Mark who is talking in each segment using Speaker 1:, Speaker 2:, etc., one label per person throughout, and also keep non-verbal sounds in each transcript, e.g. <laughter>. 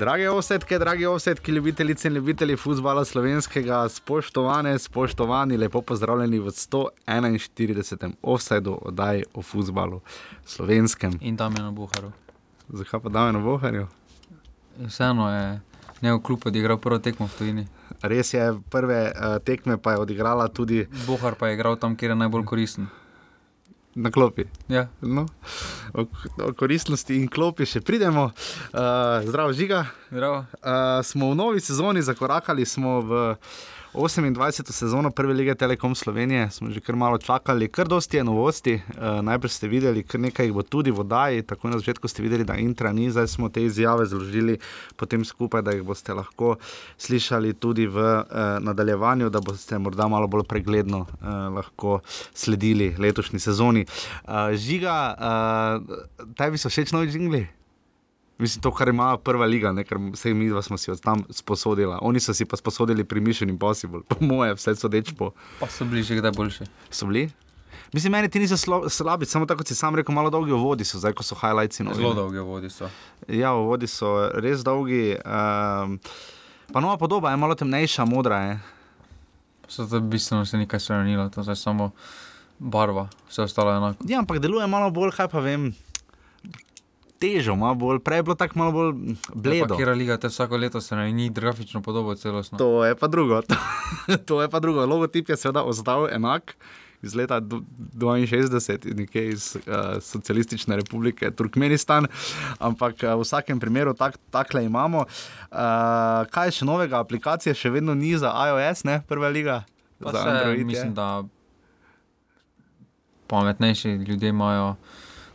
Speaker 1: Drage osetke, dragi osetki, ljubitelice in ljubitelji futbola slovenskega, spoštovane, spoštovani, lepo pozdravljeni v 141. offsajdu oddaji o futbalu slovenskem.
Speaker 2: In tam je na Buharu.
Speaker 1: Zakaj pa da na Boharju?
Speaker 2: Vseeno je njegov klub odigral prvo tekmo v tujini.
Speaker 1: Res je, prve uh, tekme pa je odigrala tudi
Speaker 2: Buhar pa je igral tam, kjer je najbolj koristen.
Speaker 1: Na klopi.
Speaker 2: Ja,
Speaker 1: No, o, o koristnosti in klopi še pridemo. Uh, zdravo, žiga.
Speaker 2: zdravo.
Speaker 1: Uh, smo v novi sezoni, zakorakali smo v 28. sezono Prve lige Telekom Slovenije, smo že kar malo čakali, kar dosti je novosti. Uh, najprej ste videli, kar nekaj jih bo tudi v oddaji, tako na začetku ste videli, da intra ni, zdaj smo te izjave zložili potem skupaj, da jih boste lahko slišali tudi v uh, nadaljevanju, da boste morda malo bolj pregledno uh, lahko sledili letošnji sezoni. Uh, žiga, uh, tebi so všeč novi žingli? Mislim, to, kar ima prva liga, ne, ker vse mi dva smo si od tam sposodili. Oni so si pa sposodili pri Mission Impossible, po moje, vse sodeč po.
Speaker 2: Pa so bili že kdaj boljši.
Speaker 1: So bili? Mislim, meni ti niso slo- slabi, samo tako si sam rekel, malo dolgi vodi so, zdaj ko so highlights. novi,
Speaker 2: Zelo
Speaker 1: ne.
Speaker 2: dolge vodi so.
Speaker 1: Ja, vodi so res dolgi. Um, pa nova podoba je malo temnejša, modra je.
Speaker 2: So to bistveno se nekaj spremenilo, to je samo barva, vse ostalo je enako.
Speaker 1: Ja, ampak deluje malo bolj, kaj pa vem. Težo, malo bolj, prej je bilo tako malo bolj bledo.
Speaker 2: Kjer liga te vsako leto se ne ni grafično podobo celostno.
Speaker 1: To je pa drugo. <laughs> to je pa drugo. Logotip je seveda ostal enak. Iz leta du- 62, nekje iz uh, Socialistične republike Turkmenistan, ampak uh, v vsakem primeru tak, takle imamo. Uh, kaj je še novega? Aplikacije še vedno ni za iOS, ne prva liga.
Speaker 2: Pa
Speaker 1: za
Speaker 2: se,
Speaker 1: Android je.
Speaker 2: mislim, da pametnejši ljudje imajo,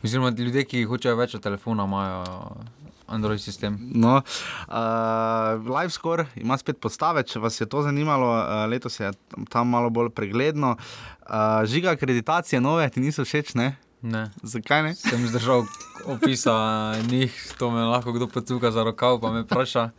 Speaker 2: oziroma ljudje, ki hočejo več od telefona, imajo Android sistem.
Speaker 1: No, uh, Live Score ima spet postave, če vas je to zanimalo, uh, letos je tam malo bolj pregledno. Uh, žiga akreditacije nove, ti niso všeč, ne?
Speaker 2: Ne.
Speaker 1: Zakaj ne?
Speaker 2: Sem zdržal opisa njih, to me lahko kdo pocuka za rokav, pa me vpraša.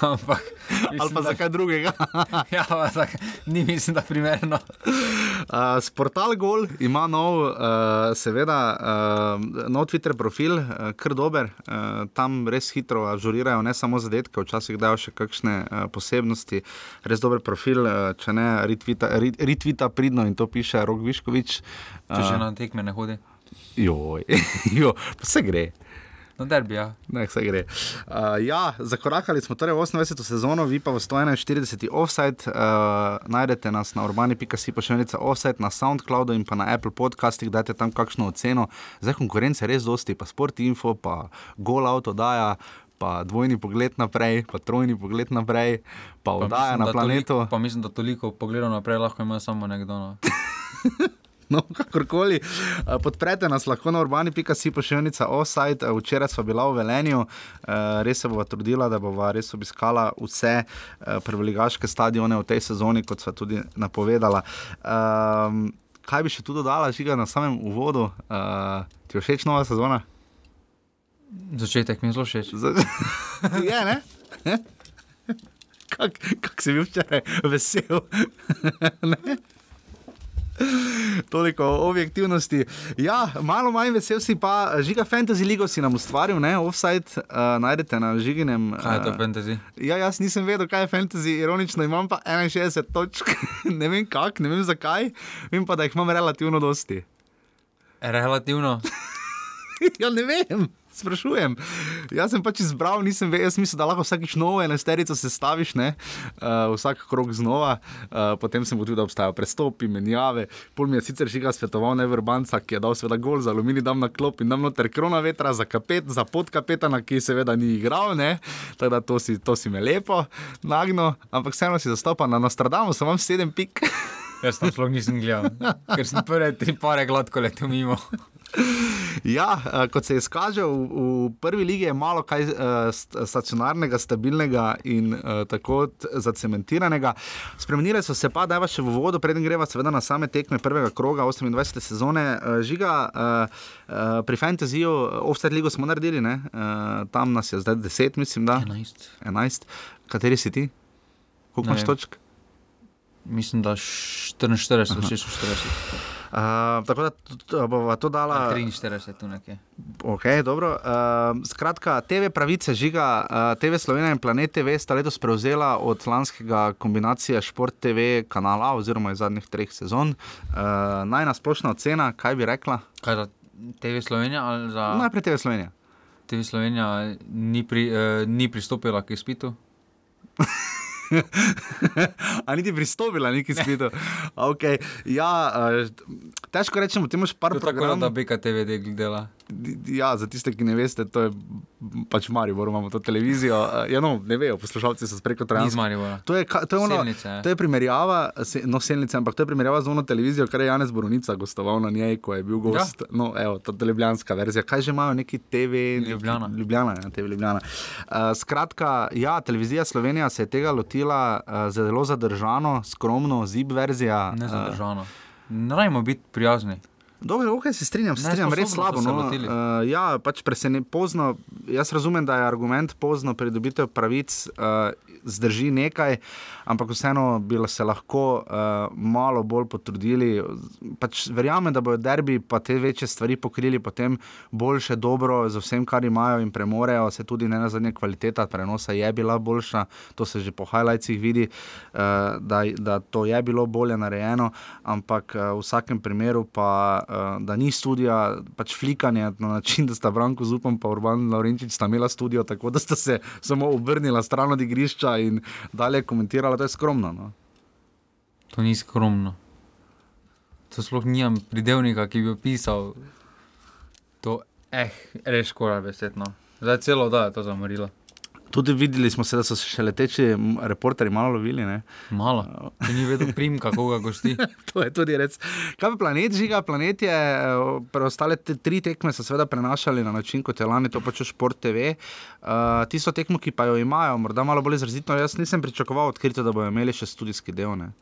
Speaker 2: Ampak,
Speaker 1: Ali
Speaker 2: mislim,
Speaker 1: pa
Speaker 2: da-
Speaker 1: zakaj drugega? <laughs>
Speaker 2: Ja, pa tak, ni mislim, da primerno. <laughs>
Speaker 1: Uh, Sportal Gol ima nov, uh, seveda, uh, nov Twitter profil, uh, kar dober. Uh, tam res hitro ažurirajo, ne samo zadetke, včasih dajo še kakšne uh, posebnosti. Res dober profil, uh, če ne, retvita, ret- retvita pridno in to piše Rok Viškovič.
Speaker 2: Če že na tekme ne hodi.
Speaker 1: Joj, <laughs> jo, pa se gre.
Speaker 2: Na derbi, ja.
Speaker 1: Ne, vse gre. Uh, ja, zakorakali smo torej v 28. sezono, vi pa v 141. offside. Uh, najdete nas na urbani.si, pa še enica offside, na SoundCloudu in pa na Apple podcastih, dajte tam kakšno oceno. Zdaj konkurence res dosti, pa Sport Info, pa Gol Auto daja. Pa dvojni pogled naprej, pa trojni pogled naprej, pa
Speaker 2: Pa
Speaker 1: oddaja
Speaker 2: mislim,
Speaker 1: na planetu.
Speaker 2: Toliko, pa mislim, da toliko pogledov naprej lahko ima samo nekdo. No. <laughs>
Speaker 1: No, kakorkoli. Eh, Podprete nas lahko na urbani.si pošiljnica offside. Eh, Včeraj smo bila v Velenju, eh, res se bova trudila, da bova res obiskala vse prvoligaške stadione v tej sezoni, kot sva tudi napovedala. Um, kaj bi še tu dodala, žiga na samem uvodu? Ti je všeč nova sezona?
Speaker 2: Začetek mi je zelo všeč. <laughs>
Speaker 1: Je, ne? <laughs> Kak, kak si bil včeraj vesel? <laughs> <laughs> Toliko o objektivnosti. Ja, malo manj vesel si pa, žiga Fantasy League si nam ustvaril, ne, offside, uh, najdete na žiginem.
Speaker 2: Kaj je to
Speaker 1: eh,
Speaker 2: fantasy?
Speaker 1: Ja, jaz nisem vedel, kaj je fantasy, ironično imam pa 61 točk, <laughs> ne vem kako, ne vem zakaj, vem pa, da jih imam relativno dosti.
Speaker 2: Relativno. <laughs>
Speaker 1: ja, ne vem. Sprašujem. Jaz sem pač izbral, nisem vedel, jaz mislim, da lahko vsakič novo enesterico sestaviš, ne? uh, vsak krok znova. Uh, potem sem ugotovil, da obstajajo prestopi, menjave. Pol mi je sicer žiga svetoval Neverbanca, ki je dal seveda gol za aluminij, dam na klop in dam noter krona vetra za, kapet, za podkapetana, ki seveda ni igral, ne? tako da to si, to si me lepo nagno, ampak vseeno si zastopal na Nostradamu, sem vam sedem pik. <laughs>
Speaker 2: Jaz tam sploh nisem gledal, ker sem prve tri pare gladko letel mimo.
Speaker 1: Ja, eh, kot se je izkazalo, v, v prvi ligi je malo kaj uh, stacionarnega, stabilnega in uh, tako zacementiranega. Spremenile so se pa, da je še v vodo, preden greva seveda na same tekme prvega kroga 28. sezone. Žiga, pri Fantasyju, offset ligo smo naredili, ne? tam nas je zdaj 10, mislim, da
Speaker 2: 11.
Speaker 1: 11. Kateri si ti? Koliko imaš točk?
Speaker 2: Mislim, da 44, 46.
Speaker 1: Uh, tako da bova to dala.
Speaker 2: 43 tu nekje.
Speaker 1: Okay, dobro. Uh, skratka, TV pravice žiga, uh, TV Slovenija in Planet TV sta letos prevzela od lanskega kombinacije Šport TV kanala oziroma iz zadnjih treh sezon. Uh, najna splošna ocena, kaj bi rekla?
Speaker 2: Kaj za TV Slovenija ali za
Speaker 1: Najprej TV Slovenija.
Speaker 2: TV Slovenija ni, pri, eh, ni pristopila k izpitu? <laughs> <laughs>
Speaker 1: A niti pristopila, neki spet. Okay. Ja, uh, težko rečemo, ti imaš par
Speaker 2: je tako, da
Speaker 1: programov.
Speaker 2: BKTV del dela.
Speaker 1: Ja, za tiste, ki ne veste, to je pač Maribor, imamo to televizijo. Uh, <laughs> ja, no, ne vejo, poslušalci so preko.
Speaker 2: Maribora.
Speaker 1: To je, to, je ono,
Speaker 2: Selnice, ja.
Speaker 1: to je primerjava, no, selnice, ampak to je primerjava z ono televizijo, kar je Janez Borunica gostoval na njej, ko je bil gost. Ja. No, evo, to je ljubljanska verzija. Kaj že imajo neki TV? neki-
Speaker 2: Ljubljana.
Speaker 1: Ljubljana, ja, TV Ljubljana. Uh, skratka, ja, televizija Slovenija se je tega lotila uh, zelo zadržano, skromno, zib verzija.
Speaker 2: Ne
Speaker 1: eh,
Speaker 2: zadržano. Ne rajmo biti prijazni.
Speaker 1: Dobro, ok, se strinjam, se strinjam, res slabo. No. Uh, ja, pač presene, pozno, jaz razumem, da je argument pozno pridobitev pravic, uh, zdrži nekaj, ampak vseeno bi se lahko uh, malo bolj potrudili. Pač verjamem, da bodo derbi pa te večje stvari pokrili potem boljše, dobro, z vsem, kar imajo in premorejo. Se tudi ne na zadnje kvaliteta prenosa je bila boljša, to se že po highlightsih vidi, uh, da, da to je bilo bolje narejeno, ampak uh, v vsakem primeru pa uh, da ni studija, pač flikanje na način, da sta Branko Zupan in Urban Laurenčič sta imela studio, tako da sta se samo obrnila stran od igrišča in dalje komentirala, to je skromno. No.
Speaker 2: To ni skromno. To sploh nimam pridevnika, ki bi opisal to, eh, res škoda besedno. Zdaj celo da je to zamorilo.
Speaker 1: Tudi videli smo se, da so se še leteči m, reporterji malo lovili. Ne?
Speaker 2: Malo. Če ni vedel prim, kako ga gosti. <laughs>
Speaker 1: to je tudi res. Kaj pa planet žiga? Planet je eh, preostale te, tri tekme, so seveda prenašali na način, kot je lani to počel Šport TV. Uh, tisto tekmo, ki pa jo imajo, morda malo bolj izrazito, jaz nisem pričakoval odkrito, da bodo imeli še študijski del. Ne?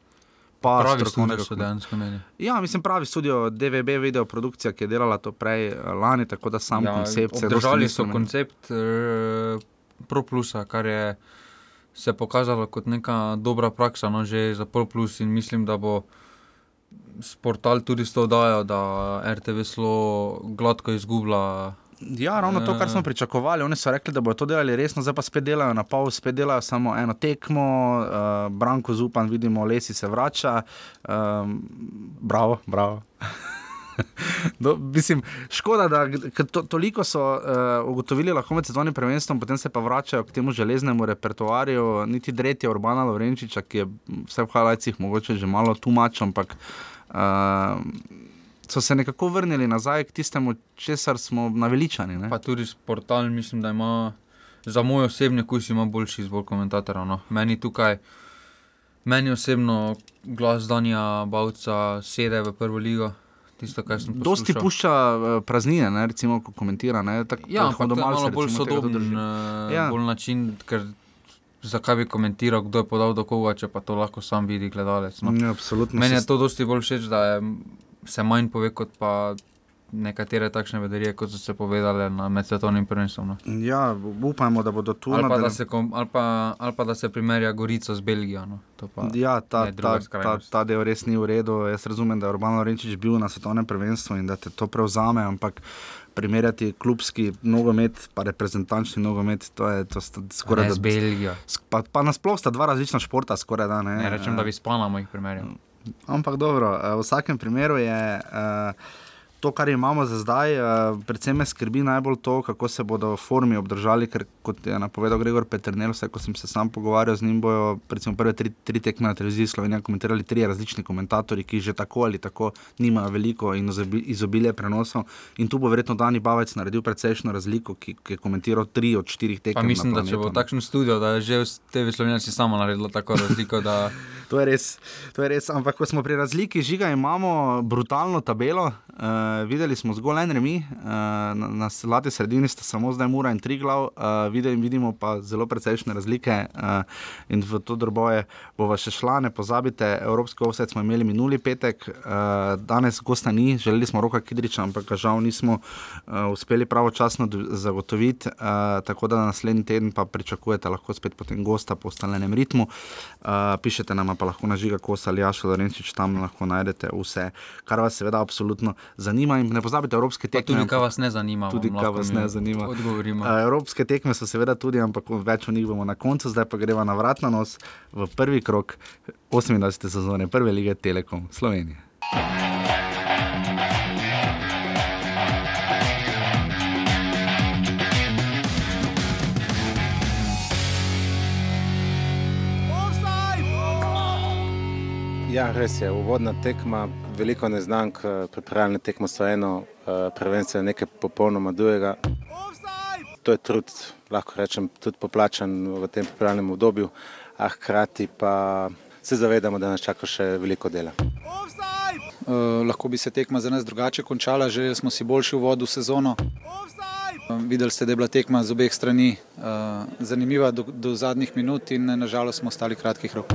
Speaker 1: Pa
Speaker 2: Pravi
Speaker 1: strokovnega
Speaker 2: dejansko imeli.
Speaker 1: Ja, mislim, pravi studio DVB video produkcija, ki je delala to prej eh, lani, tako da sam ja, koncept se
Speaker 2: Držali so koncept uh, Pro Plusa, kar je se pokazalo kot neka dobra praksa, no, že za Pro Plus in mislim, da bo sportal tudi s to dajo, da RTV slo gladko izgublja.
Speaker 1: Ja, ravno to, kar
Speaker 2: Eh.
Speaker 1: smo pričakovali. Oni so rekli, da bodo to delali resno, zdaj pa spet delajo na pol, spet delajo samo eno tekmo. Uh, Branko Zupan, vidimo, Lesi se vrača. Um, bravo, bravo. Do, <laughs> mislim, škoda, da to, toliko so uh, ugotovili lahko med sezonim prvenstvom, potem se pa vračajo k temu železnemu repertoarju. Niti Dretje Urbana Lovrenčiča, ki je vse v Halajcih mogoče že malo tumač, ampak uh, so se nekako vrnili nazaj k tistemu, česar smo naveličani. Ne?
Speaker 2: Pa tudi sportal, mislim, da ima za moj osebni okus boljši izbor komentatorjev. No. Meni tukaj, meni osebno glas Danja Bavca sede v prvo ligo. Tisto, kar sem
Speaker 1: Dosti
Speaker 2: poslušal.
Speaker 1: pušča uh, praznine, ne, recimo, ko komentira. Ne, tak,
Speaker 2: Ja, ampak to je malo bolj sodoben uh,
Speaker 1: Ja.
Speaker 2: bolj način, ker zakaj bi komentiral, kdo je podal do koga, če pa to lahko sam vidi gledalec. No.
Speaker 1: Ja, absolutno.
Speaker 2: Meni je to dosti bolj všeč, da je, se manj pove kot pa nekatere takšne vedarije, kot so se povedale na med svetovnim prvenstvom. No.
Speaker 1: Ja, upajmo, da bodo tu
Speaker 2: Ali, pa, da se kom, ali, pa, ali pa da se primerja Gorico z Belgijo. No. Pa,
Speaker 1: Ja, ta, ta, ta, ta del res ni v redu. Jaz razumem, da je Urban Lorenčič bil na svetovnem prvenstvu in da te to prevzame, ampak primerjati klubski nogomet in reprezentančni nogomet, to je to skoraj
Speaker 2: ne z Belgijo.
Speaker 1: Pa, pa nasploh sta dva različna športa, skoraj da ne.
Speaker 2: Ne rečem, da bi s Panamo jih primerjal.
Speaker 1: Ampak dobro, v vsakem primeru je uh, to, kar imamo za zdaj. Uh, predvsem me skrbi najbolj to, kako se bodo v formi obdržali, ker kot je napovedal Gregor Peternel, vse ko sem se sam pogovarjal z njim, bojo recimo prve tri, tri tekme na televiziji Slovenija komentirali tri različni komentatorji, ki že tako ali tako nimajo veliko in izobi- izobilje prenosov. In tu bo verjetno Dani Bavec naredil precejšno razliko, ki, ki je komentiral tri od štirih tekem.
Speaker 2: Pa mislim, da če bo takšen studio, da je že v TV Slovenija si sama naredila tako razliko, da <laughs>
Speaker 1: To je res, to je res. Ampak ko smo pri razliki, žiga imamo brutalno tabelo. Uh, videli smo zgolj en remi, uh, na, na zlati sredini sta samo zdaj Mura in tri glav, uh, videli, vidimo pa zelo precejšnje razlike uh, in v to droboje bova še šla, ne pozabite, Evropski offset smo imeli minuli petek, uh, danes gosta ni, želeli smo roka Kidriča, ampak ga žal nismo uh, uspeli pravočasno zagotoviti, uh, tako da naslednji teden pa pričakujete lahko spet potem gosta po ustaljenem ritmu. Uh, pišete nam pa lahko na žiga kosa ali Jaša Lorenčič, tam lahko najdete vse, kar vas seveda absolutno zanima. In ne pozabite evropske
Speaker 2: Pa
Speaker 1: tekme.
Speaker 2: tudi, kaj vas ne zanima.
Speaker 1: Tudi, kaj vas ne zanima.
Speaker 2: Odgovorimo.
Speaker 1: Uh, evropske tekme so seveda tudi, ampak več o njih bomo na koncu, zdaj pa greva na vrat na nos v prvi krok 28. sezone Prve lige Telekom Slovenije.
Speaker 3: Ja, res je. Uvodna tekma, veliko neznank, eh, pripravljene tekme so eno, eh, prvenstvo je nekaj popolnoma drugega. To je trud, lahko rečem, tudi poplačan v tem pripravljenem obdobju, a hkrati pa se zavedamo, da nas čaka še veliko dela.
Speaker 4: Uh, lahko bi se tekma za nas drugače končala, že smo si boljši v vodu sezono. Uh, videli ste, da je bila tekma z obeh strani uh, zanimiva do, do zadnjih minut in nažalost smo ostali kratkih rok.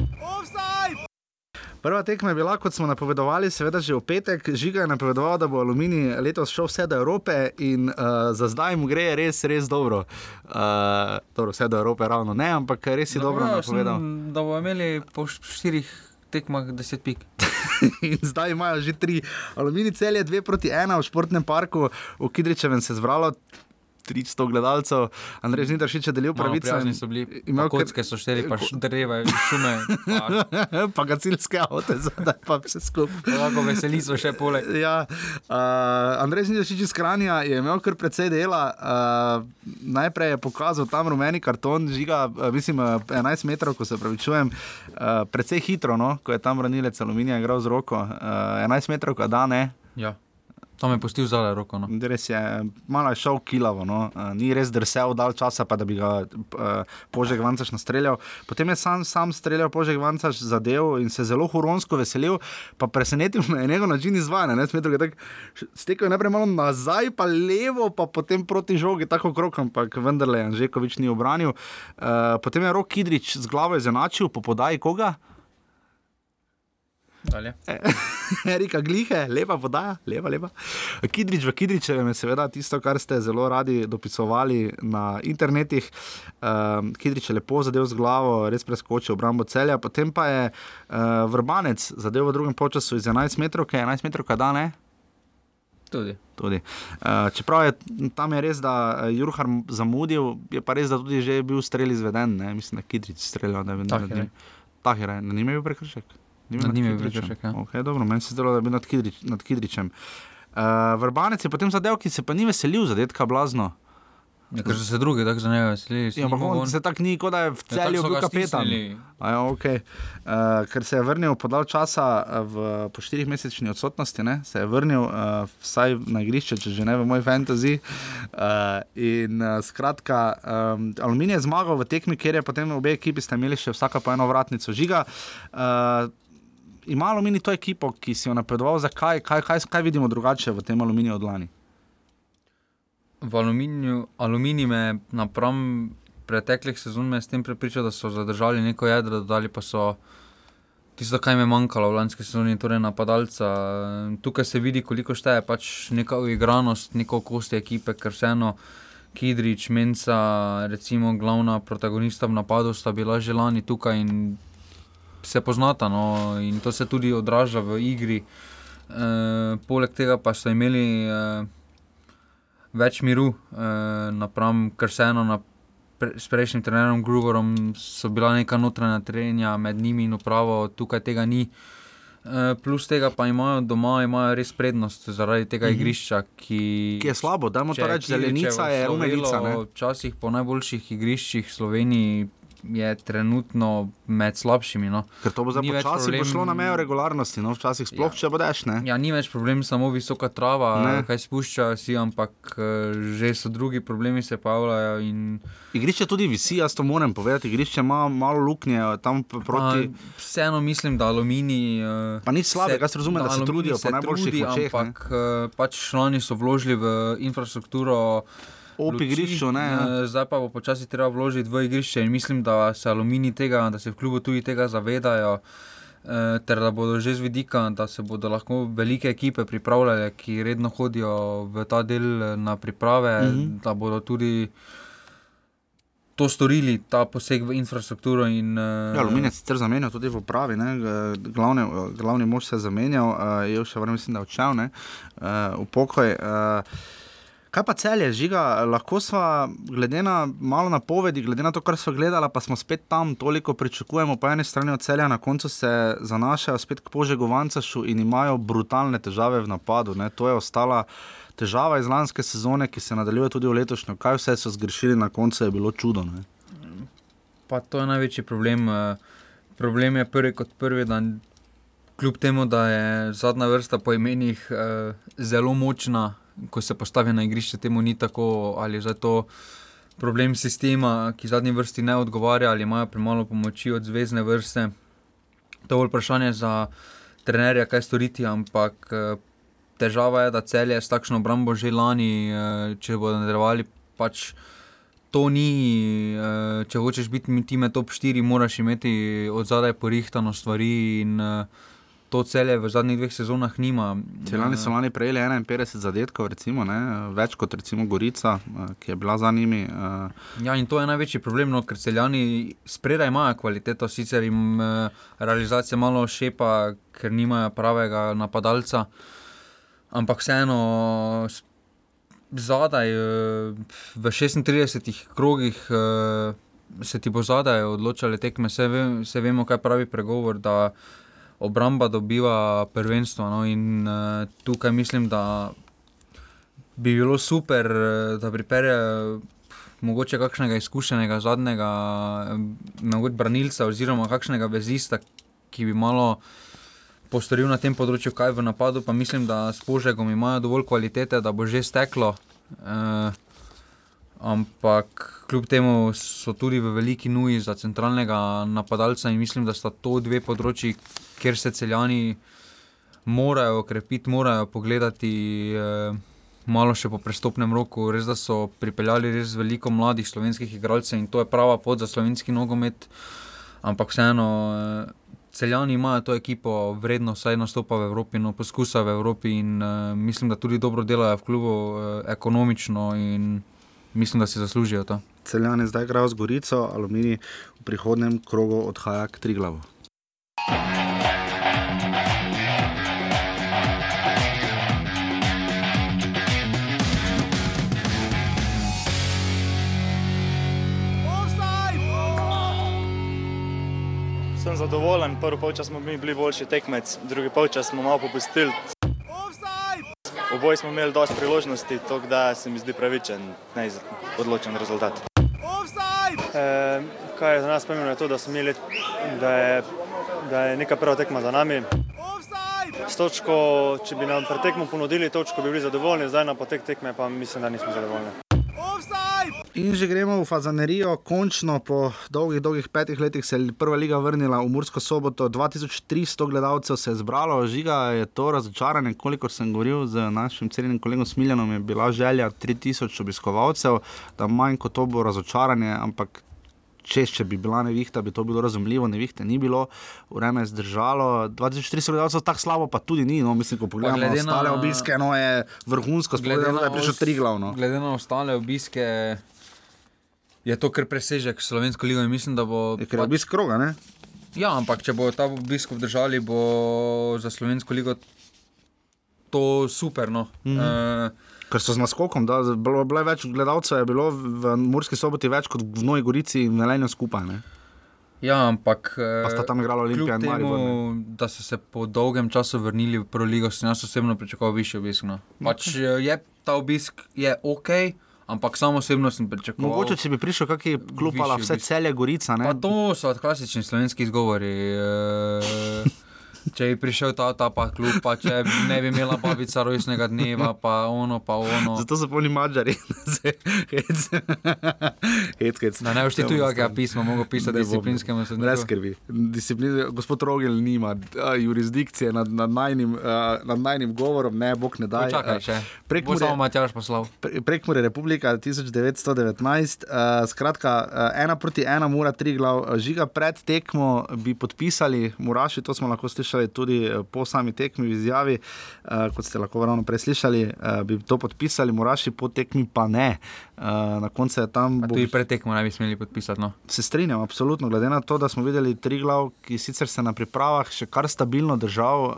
Speaker 1: Prva tekma je bila, kot smo napovedovali, seveda že v petek. Žiga je napovedoval, da bo Aluminij letos šel vse do Evrope in uh, za zdaj mu gre res, res dobro. Uh, dobro vse do Evrope ravno ne, ampak res si dobro
Speaker 2: ja,
Speaker 1: napovedal.
Speaker 2: sem, Da bomo imeli po št- štirih tekmah 10 pik. <laughs>
Speaker 1: In zdaj imajo že tri. Aluminij cel je dve proti ena v športnem parku, v Kidričevem se je zbralo 300 gledalcev, Andrej Žnidaršič je delil
Speaker 2: Malo
Speaker 1: pravice.
Speaker 2: prijazni so bili,
Speaker 1: imel
Speaker 2: pa kocke so štiri, pa dreva, šume. <laughs> Pa,
Speaker 1: pa gasilske avte, <laughs> zdaj pa vse skupaj.
Speaker 2: lahko veseli so še poleg.
Speaker 1: Ja, uh, Andrej Žnidaršič iz Kranja je imel kar precej dela. Uh, najprej je pokazal tam rumeni karton, žiga, uh, mislim, uh, 11 metrov, ko se pravi, čujem, uh, precej hitro, no, ko je tam branilec aluminija igral z roko. Uh, 11 metrov, kada ne.
Speaker 2: Ja. Tam je pustil zadaj roko. No.
Speaker 1: Res je, malo je šel kilavo, no. ni res drsel dal časa, pa da bi ga uh, Požek Vancaš nastreljal. Potem je sam, sam streljal Požek Vancaš zadev in se zelo huronsko veselil, pa presenetil me je njegov način izvajanja. Ne, Smetro je tako stekel najprej malo nazaj, pa levo, pa potem proti žogi, tako krok, ampak vendarle Anžekovič ni obranil. Uh, potem je Rok Kidrič z glavo izenačil, po podaji koga?
Speaker 2: Dalje. <laughs>
Speaker 1: Erika Glihe, lepa podaja, lepa, lepa. Kidrič v Kidričevem je seveda tisto, kar ste zelo radi dopisovali na internetih. Um, Kidrič je lepo zadev z glavo, res preskočil obrambo celja, potem pa je uh, vrbanec zadev v drugem času iz 11 metrov, kaj je 11 metrov, kaj da ne.
Speaker 2: Tudi.
Speaker 1: Tudi. Uh, čeprav je tam je res, da je Jurhar zamudil, je pa res, da tudi že je bil strel izveden, ne? mislim, da Kidrič streljal.
Speaker 2: Tahir je.
Speaker 1: Tahir je, na njim je bil prekršek. Ni bil
Speaker 2: Nad njim je bil
Speaker 1: Kidričem?
Speaker 2: prekršek, ja.
Speaker 1: Okay, dobro, meni se zdelo, da je bil nad, Kidrič, nad Kidričem. Uh, Vrbanec je potem zadev, ki se pa ni veselil zadetka blazno.
Speaker 2: Ja, ker so se drugi tako za njega veselili.
Speaker 1: Ja, ampak on se tako ni, kot da je v
Speaker 2: Ja,
Speaker 1: celju bil kapetan. Ja, okay. uh, ker se je vrnil podal časa eh, v, po štirih mesečni odsotnosti, ne? se je vrnil uh, vsaj na igrišče, če že ne v moj fantasy. Uh, in uh, skratka, um, Aluminij je zmagal v tekmi, kjer je potem obe ekipi sta imeli še vsaka po eno vratnico žiga. Uh, Ima aluminij to ekipo, ki si jo napovedoval, zakaj, kaj, kaj, kaj vidimo drugače v tem aluminiju od lani?
Speaker 2: V aluminiju, aluminij me napram preteklih sezon me s tem prepričal, da so zadržali neko jedro, dodali pa so tisto, kar jim je manjkalo v lanski sezoni, torej napadalca. Tukaj se vidi, koliko šteje pač neka uigranost, neko kosti ekipe, ker vseeno Kidrič, Menca, recimo glavna protagonista v napadu, sta bila že lani tukaj in se poznata. No, in to se tudi odraža v igri. E, poleg tega pa so imeli. E, več miru, napram, ker vseeno na pre, s prejšnjim trenerom Gruvorom so bila neka notranja trenja med njimi in upravo, tukaj tega ni. Plus tega pa imajo doma imajo res prednost zaradi tega igrišča, ki,
Speaker 1: Ki je slabo, dajmo
Speaker 2: če
Speaker 1: to reči, zelenica je ne.
Speaker 2: Včasih po najboljših igriščih v Sloveniji je trenutno med slabšimi. No.
Speaker 1: Ker to bo
Speaker 2: Ni več
Speaker 1: počasi
Speaker 2: problem-
Speaker 1: šlo na mejo regularnosti, no, včasih sploh,
Speaker 2: Ja.
Speaker 1: če bodeš, ne.
Speaker 2: Ja, ni več problem samo visoka trava,
Speaker 1: Ne.
Speaker 2: kaj spuščajo si, ampak eh, že so drugi problemi se pojavljajo. in-
Speaker 1: Igrišče tudi visi, jaz to moram povedati. Igrišče ima malo luknje tam proti.
Speaker 2: Pa, vseeno mislim, da aluminij. eh,
Speaker 1: Pa nič slabega, jaz razumem, da se
Speaker 2: Aluminij
Speaker 1: trudijo po najboljših
Speaker 2: trudi,
Speaker 1: močeh, ne.
Speaker 2: Ampak eh, pač člani so vložili v infrastrukturo.
Speaker 1: Ob igrišču, ne. ja.
Speaker 2: Zdaj pa bo počasi treba vložiti v igrišče in mislim, da se aluminij tega, da se v klubu tudi tega zavedajo. eh, Ter da bodo že z vidika, da se bodo lahko velike ekipe pripravljale, ki redno hodijo v ta del eh, na priprave, mm. -hmm. da bodo tudi to storili, ta poseg v infrastrukturo. In, eh,
Speaker 1: Ja, Aluminij je sicer zamenjal tudi v upravi, ne, glavne, glavni mož se je zamenjal, uh, je še vreme, mislim, da je odšel uh, v pokoj. Uh, Kaj pa celje, žiga, lahko smo, glede na malo napovedi, glede na to, kar smo gledali, pa smo spet tam, toliko pričakujemo, po eni strani od celja, na koncu se zanašajo spet k požegovancu in imajo brutalne težave v napadu. Ne. To je ostala težava iz lanske sezone, ki se nadaljuje tudi v letošnjo. Kaj vse so zgrešili na koncu, je bilo čudo. Ne.
Speaker 2: Pa to je največji problem. eh, Problem je prvi kot prvi, da kljub temu, da je zadnja vrsta po imenih eh, zelo močna, ko se postavi na igrišče, temu ni tako, ali je zdaj to problem sistema, ki zadnji vrsti ne odgovarja, ali imajo premalo pomoči od zvezdne vrste. To je bolj vprašanje za trenerja, kaj storiti, ampak eh, težava je, da celje s takšno obrambo že lani, eh, če bodo nadaljevali, pač to ni, eh, če hočeš biti med top 4, moraš imeti od zadaj porihtano stvari in to celje v zadnjih dveh sezonah nima.
Speaker 1: Celani so lani prejeli 51 zadetkov, recimo, ne, več kot recimo Gorica, eh, ki je bila za njimi. eh,
Speaker 2: Ja, in to je največji problem, no, ker celjani spredaj imajo kvaliteto, sicer jim eh, realizacija malo šepa, ker nimajo pravega napadalca, ampak vseeno zadaj v 36 krogih se ti bo zadaj odločale tekme, se, ve, se vemo, kaj pravi pregovor. da Obramba dobiva prvenstvo, no, in uh, tukaj mislim, da bi bilo super, eh, da pripelje eh, mogoče kakšnega izkušenega zadnjega eh, mogoče branilca oziroma kakšnega vezista, ki bi malo postoril na tem področju, kaj v napadu, pa mislim, da s požegom imajo dovolj kvalitete, da bo že steklo. Uh, ampak kljub temu so tudi v veliki nuji za centralnega napadalca in mislim, da sta to dve področji, kjer se celjani morajo okrepiti, morajo pogledati. Uh, Malo še po prestopnem roku, res da so pripeljali res veliko mladih slovenskih igralcev in to je prava pot za slovenski nogomet. Ampak vseeno, eh, celjani imajo to ekipo, vredno vsaj nastopa v Evropi, no poskusa v Evropi in uh, mislim, da tudi dobro delajo v klubu, uh, ekonomično in mislim, da si zaslužijo to.
Speaker 1: Celjani zdaj igrajo z Gorico, Aluminij v prihodnem krogu odhaja k Triglavu.
Speaker 5: Sem zadovoljen, prvi polčas smo bili boljši tekmec, drugi polčas smo malo popustili. Oboji smo imeli dosti priložnosti, tako da se mi zdi pravičen, odločen rezultat. E, kaj je za nas pomembno, je to, da, smo imeli, da, je, da je neka prva tekma za nami. S točko, če bi nam pretekmo ponudili točko, bi bili zadovoljni, zdaj na potek tekme pa mislim, da nismo zadovoljni.
Speaker 1: In že gremo v Fazanerijo, končno po dolgih, dolgih petih letih se je prva liga vrnila v Mursko soboto. 2300 gledalcev se je zbralo, žiga je to razočaranje. Kolikor sem govoril z našim celim kolegom Smiljanom, je bila želja 3000 obiskovalcev, da manj kot to bo razočaranje, ampak. Če, če bi bila nevihta, bi to bilo razumljivo, nevihte ni bilo, vreme je zdržalo. 2400 gledalcev tako slabo, pa tudi ni. No, mislim, ko pogledamo
Speaker 2: glede
Speaker 1: na ostale obiske, no, je vrhunsko, sploh
Speaker 2: Glede
Speaker 1: da je prišel tri glavno.
Speaker 2: Glede na ostale obiske, je to kar presežek slovensko ligo in mislim, da bo.
Speaker 1: Je ker je obisk kroga, ne?
Speaker 2: Ja, ampak če bo ta obisk obdržali, bo za slovensko ligo to super. No.
Speaker 1: Mhm.
Speaker 2: uh,
Speaker 1: Ker so z naskokom, da bilo, bilo je več gledalcev, je bilo v Murski soboti več kot v Novi Gorici in Velenju skupaj. Ne?
Speaker 2: ja, ampak.
Speaker 1: Pa sta tam igrala Olimpija in
Speaker 2: kljub
Speaker 1: Maribor. ne.
Speaker 2: Temu, da so se po dolgem času vrnili v Prvo ligo, sem jaz osebno pričakoval višji obisk. No. Pač, okay. Je ta obisk je ok, Ampak samo osebno sem pričakoval.
Speaker 1: Mogoče, če bi prišel klub, ali
Speaker 2: višji
Speaker 1: vse celje Gorica. Ne?
Speaker 2: Pa to so klasični slovenski izgovori. eh, Če bi prišel ta, ta pa klub, pa če ne bi imela babica rojstnega dneva, pa ono, pa ono.
Speaker 1: Zato so polni mačari. <laughs> hec, hec, hec.
Speaker 2: Da ne vštetujo, kakega pisma mogo pisati disciplinskemu
Speaker 1: Brez
Speaker 2: sodniku.
Speaker 1: skrbi. Disciplin, gospod Rogel nima a, jurisdikcije nad, nad, najnim, a, nad najnim govorom, ne, bog ne da.
Speaker 2: Čakaj, če.
Speaker 1: Prek
Speaker 2: Bo samo Matjaš poslal.
Speaker 1: Prekmure Republika 1919, uh, skratka, uh, ena proti ena, mora tri glav. Žiga pred tekmo bi podpisali, Muraši, to smo lahko slišali tudi eh, po sami tekmi v izjavi, uh, kot ste lahko ravno prej slišali, uh, bi to podpisali, Muraši po tekmi pa ne. Uh, na koncu je tam.
Speaker 2: Pa tudi pred tekmo ne bi smeli podpisati. No.
Speaker 1: Se strinjam, absolutno. Glede na to, da smo videli tri glav, ki sicer se na pripravah še kar stabilno držal, uh,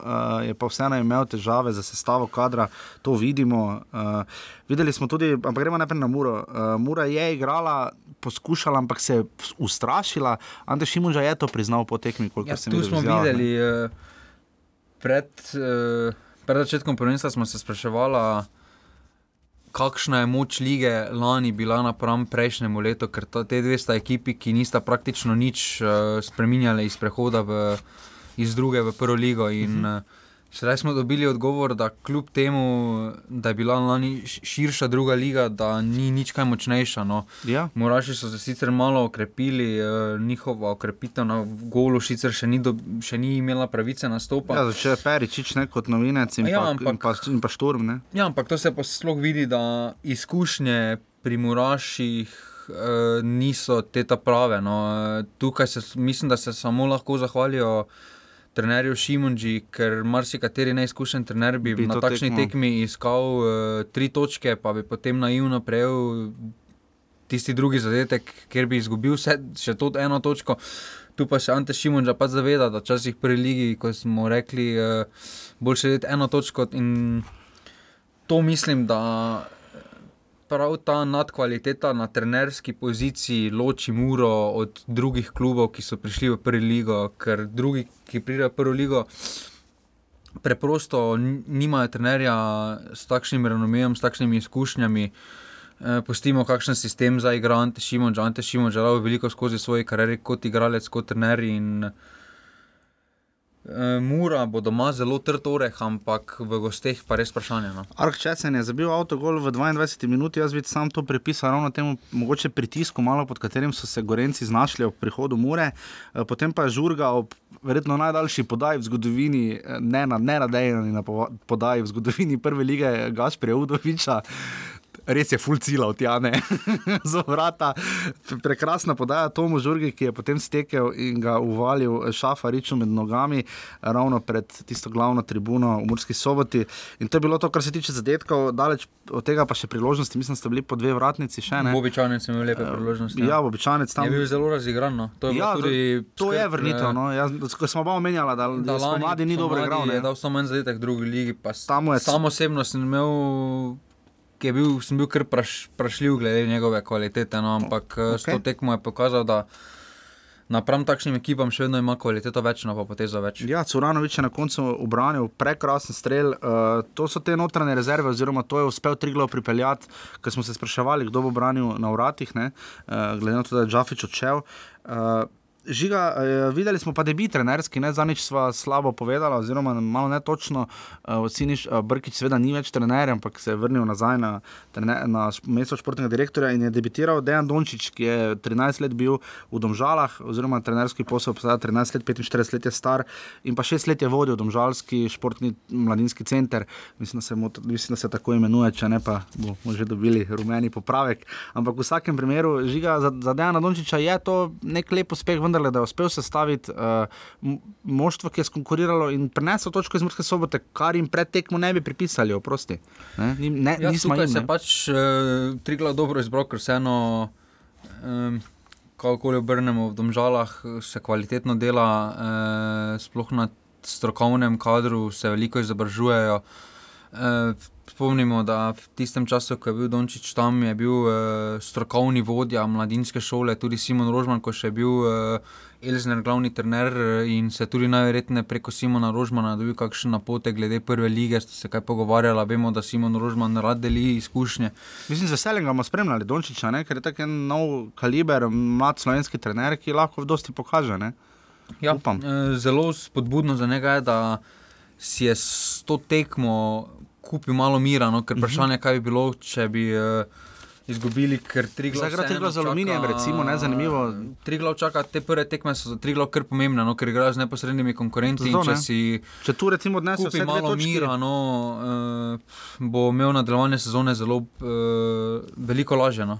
Speaker 1: je pa vseeno imel težave za sestavo kadra, to vidimo. Uh, videli smo tudi, ampak gremo najprej na Muro. Uh, Mura je igrala, poskušala, ampak se je ustrašila. Ante Šimunža je to priznal po tekmi, koliko
Speaker 2: Ja,
Speaker 1: sem
Speaker 2: tu
Speaker 1: videl v
Speaker 2: smo videli, eh, pred, eh, pred začetkom prvenstva smo se spraševali, kakšna je moč lige lani bila napram prejšnjemu letu, ker ta, te dve sta ekipi, ki nista praktično nič uh, spremenjali iz prehoda v, iz druge v prvo ligo. In, uh, Sedaj smo dobili odgovor, da kljub temu, da je bila lani širša druga liga, da ni nič kaj močnejša. No.
Speaker 1: Ja.
Speaker 2: Moraši so se sicer malo okrepili, eh, njihova okrepitev na golu sicer še ni, do, še ni imela pravice nastopa.
Speaker 1: Ja, začel je Peričič ne, kot novinec in,
Speaker 2: Ja,
Speaker 1: pa,
Speaker 2: ampak-
Speaker 1: in, pa, in pa Šturm. Ne.
Speaker 2: Ja, ampak to se pa sploh vidi, da izkušnje pri Muraših eh, niso te ta prave. No. Tukaj se, mislim, da se samo lahko zahvalijo. Trenerju Šimunži, ker marsikateri neizkušen trener bi,
Speaker 1: Bi
Speaker 2: na takšni
Speaker 1: tekmo-
Speaker 2: tekmi iskal uh, tri točke, pa bi potem naivno prejel tisti drugi zadetek, kjer bi izgubil vse, še to eno točko. Tu pa se Ante Šimunža pa zaveda, da včasih pri ligi, ko smo rekli, uh, boljše je eno točko in to mislim, da prav ta nadkvaliteta na trenerski poziciji loči Muro od drugih klubov, ki so prišli v prvi ligo, ker drugi, ki pridejo v prvo ligo. Preprosto nimajo trenerja s takšnim renomejem, s takšnimi izkušnjami. Eh, Pustimo, kakšen sistem za igro Ante Šimunža. Ante Šimunža je dal veliko skozi svoje kariere kot igralec, kot trener. In, eh, Mura bo doma zelo trd oreh, ampak v gosteh pa res vprašanje. No.
Speaker 1: Ark Česen je zabil avtogol v 22 minuti, jaz bi sam to pripisal ravno temu mogoče pritisku, malo pod katerim so se Gorenci znašli ob prihodu Mure, Eh, potem pa je žurga ob verjetno najdaljši podaji v zgodovini, eh, ne na neradejani na podaji v zgodovini prve lige Gašprija Udoviča. Res je full cila od Jane, <laughs> za vrata. Prekrasna podaja Tomu Žurgi, ki je potem stekel in ga uvalil Šafariču med nogami, ravno pred tisto glavno tribuno v Murski soboti. In to je bilo to, kar se tiče zadetkov, daleč od tega pa še priložnosti, mislim, da ste bili po dve vratnici še ne.
Speaker 2: Bobičanec je imel lepe priložnosti.
Speaker 1: Ja, običajnec tam.
Speaker 2: Je bil zelo razigran. No. To je,
Speaker 1: Ja,
Speaker 2: ja, tudi
Speaker 1: to je vrnitev.
Speaker 2: eh,
Speaker 1: No. Jaz, ko smo oba omenjala, da, da, da
Speaker 2: lani
Speaker 1: spomladi ni dobro igral. Ne.
Speaker 2: dal samo en zadetek v drugi ligi. Pa sam osebno sem imel. Ki Je bil, sem bil kar praš, prašljiv glede njegove kvalitete, no, ampak okay. s to tekmo je pokazal, da napram takšnim ekipam še vedno ima kvaliteto več, no pa potezo več.
Speaker 1: Ja, Curanovič je na koncu obranil prekrasen strel. Uh, to so te notranje rezerve, oziroma to je uspel Triglav pripeljati, ker smo se spraševali, kdo bo branil na vratih, ne, uh, glede na to, da je Džafič odšel. Uh, Žiga, eh, videli smo pa, bil trenerski, ne zadnjič sva slabo povedala, oziroma malo netočno. Uh, Siniš uh, Brkič, seveda, ni več trener, ampak se je vrnil nazaj na, trener, na mesto športnega direktorja in je debitiral Dejan Dončić, ki je 13 let bil v Domžalah, oziroma trenerski posel, pa 13 let, 45 let je star in pa 6 let je vodil Domžalski športni mladinski center. Mislim, da se, mu, mislim, da se tako imenuje, če ne pa bomo že dobili rumeni popravek. Ampak v vsakem primeru, žiga za, za Dejana Dončiča je to nek lep uspeh, vendar da je uspel sestaviti uh, moštvo, ki je skonkuriralo in prinesel točko iz Murske sobote, kar jim pred tekmo ne bi pripisali, oprosti. Ne, ne,
Speaker 2: Ja,
Speaker 1: nismo
Speaker 2: tukaj
Speaker 1: jim,
Speaker 2: se
Speaker 1: ne.
Speaker 2: pač uh, Triglav dobro izbral, ker vseeno, um, kakorkoli obrnemo v domžalah, se kvalitetno dela, uh, sploh na strokovnem kadru se veliko izobražujejo. Uh, spomnimo, da v tistem času, ko je bil Dončić tam, je bil uh, strokovni vodja mladinske šole, tudi Simon Rožman, ko še je bil uh, Elžir glavni trener in se tudi najverjetneje preko Simona Rožmana dobil kakšen napotek glede prve lige, ste se kaj pogovarjali, vemo, da Simon Rožman rad deli izkušnje.
Speaker 1: Mislim, z veseljem ga bomo spremljali, Dončiča, ne? ker je tako en nov kaliber, mlad slovenski trener, ki lahko v dosti pokaže. Ne?
Speaker 2: Ja,
Speaker 1: Upam.
Speaker 2: eh, zelo spodbudno za njega je, da si je s to tekmo kupil malo mira, no,
Speaker 1: Mhm.
Speaker 2: ker vprašanje, kaj bi bilo, če bi uh, izgubili, ker tri glavne.
Speaker 1: Zdaj igra Triglav z Aluminijem, recimo, ne, zanimivo.
Speaker 2: Tri glavne čaka, te prve tekme so za tri glavne kar pomembne, no, ker igrajo z neposrednimi konkurenti.
Speaker 1: Zato
Speaker 2: in Če
Speaker 1: ne.
Speaker 2: si
Speaker 1: Če tu recimo odnese
Speaker 2: kupi malo mira, no, uh, bo imel nadaljevanje sezone zelo uh, veliko lažje. No.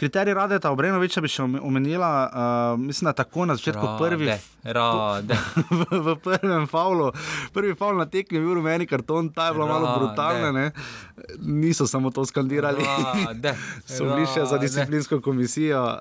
Speaker 1: Kriterij Radeta Obrenoviča bi še ome- omenila, uh, mislim, da tako na začetku prvi.
Speaker 2: Rade. <laughs>
Speaker 1: v, v prvem faulu, prvi faul na tekmi je bil rumeni karton, ta je bila malo
Speaker 2: Rade.
Speaker 1: brutalna. ne. Niso samo to skandirali.
Speaker 2: Rade. <laughs>
Speaker 1: So bili še za
Speaker 2: Rade.
Speaker 1: disciplinsko komisijo, uh,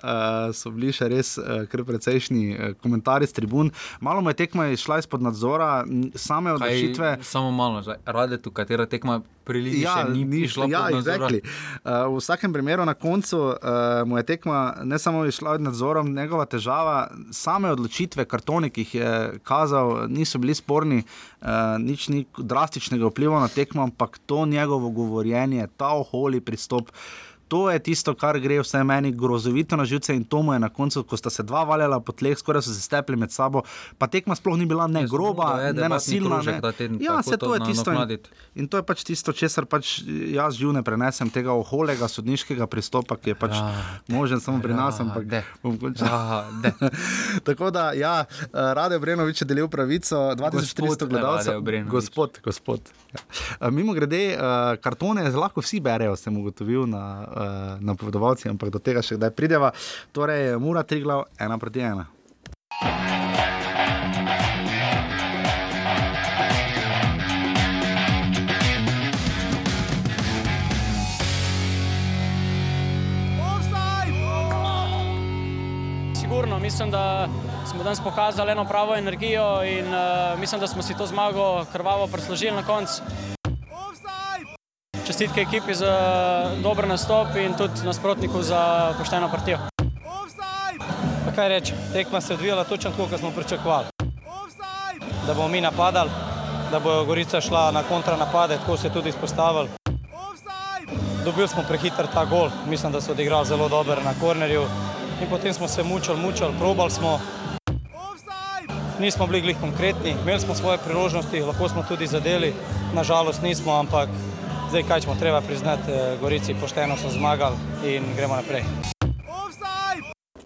Speaker 1: so bili še res uh, kar precejšnji uh, komentarji z tribun. Malo mu je tekma išla izpod nadzora, same odločitve.
Speaker 2: samo malo, rade tu, katera tekma prilini,
Speaker 1: Ja,
Speaker 2: še ni,
Speaker 1: ni
Speaker 2: šla
Speaker 1: ja, exactly. uh, v vsakem primeru na koncu uh, mu je tekma ne samo išla od nadzora, njegova težava, same odločitve, kartone, ki jih je kazal, niso bili sporni, uh, nič ni drastičnega vpliva na tekmo, ampak to njegovo govorjenje, ta oholi pristop. To je tisto, kar gre vse meni grozovito na živce, in to mu je na koncu, ko sta se dva valjala po tleh, skoraj so se stepli med sabo. Pa tekma sploh ni bila ne groba,
Speaker 2: je
Speaker 1: ne nasilna.
Speaker 2: krožek
Speaker 1: Ne.
Speaker 2: teden,
Speaker 1: Ja, se
Speaker 2: to
Speaker 1: to je tisto. In, in to je pač tisto, česar pač jaz živ ne prenesem, tega oholega sodniškega pristopa, ki je pač
Speaker 2: Ja,
Speaker 1: možen samo pri nas. Ampak
Speaker 2: Rade.
Speaker 1: bom končal.
Speaker 2: Rade. <laughs>
Speaker 1: Tako da, ja, Rade Obrenovič je delil pravico, 2300
Speaker 2: Gospod
Speaker 1: gledalcev.
Speaker 2: Rade Obrenović.
Speaker 1: Gospod, gospod. Ja. Mimo grede, kartone lahko vsi berejo, sem ugotovil na, eh, na povedovalci, ampak do tega še kdaj prideva. Torej, Mura Triglav, ena proti ena.
Speaker 6: Sigurno, mislim, da smo danes pokazali eno pravo energijo in uh, mislim, da smo si to zmago krvavo preslužili na koncu. Čestitke ekipi za dober nastop in tudi nasprotniku za pošteno partijo.
Speaker 7: Pa kaj reči, tekma se je odvijala točno tako, kot smo pričakovali. Da bomo mi napadali, da bo Gorica šla na kontranapade, tako se je tudi izpostavili. Dobili smo prehiter ta gol, mislim, da so odigrali zelo dober na kornerju. In potem smo se mučali, mučali, probali smo. Nismo bili glih konkretni, imeli smo svoje priložnosti, lahko smo tudi zadeli, nažalost nismo, ampak zdaj kaj ćemo treba priznati, eh, Gorici pošteno so zmagali in gremo naprej.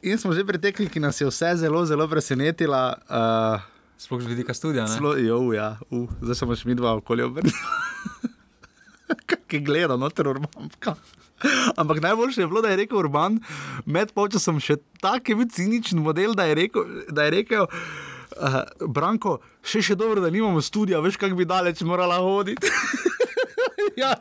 Speaker 1: In smo že pri tekmi, ki nas je vse zelo, zelo presenetila. Uh,
Speaker 2: Sploh z vidika studia. ne?
Speaker 1: Celo, jo, ja, uh, zdaj smo še mi dva okolje obrnili. <laughs> Kaj gleda, noter urban. ka. Ampak najboljše je bilo, da je rekel Urban, med polčasom še tako je bil ciničen model, da je rekel, da je rekel uh, Branko, še še dobro, da nimamo studia, veš, kako bi daleč morala hoditi. <laughs> <laughs> ja,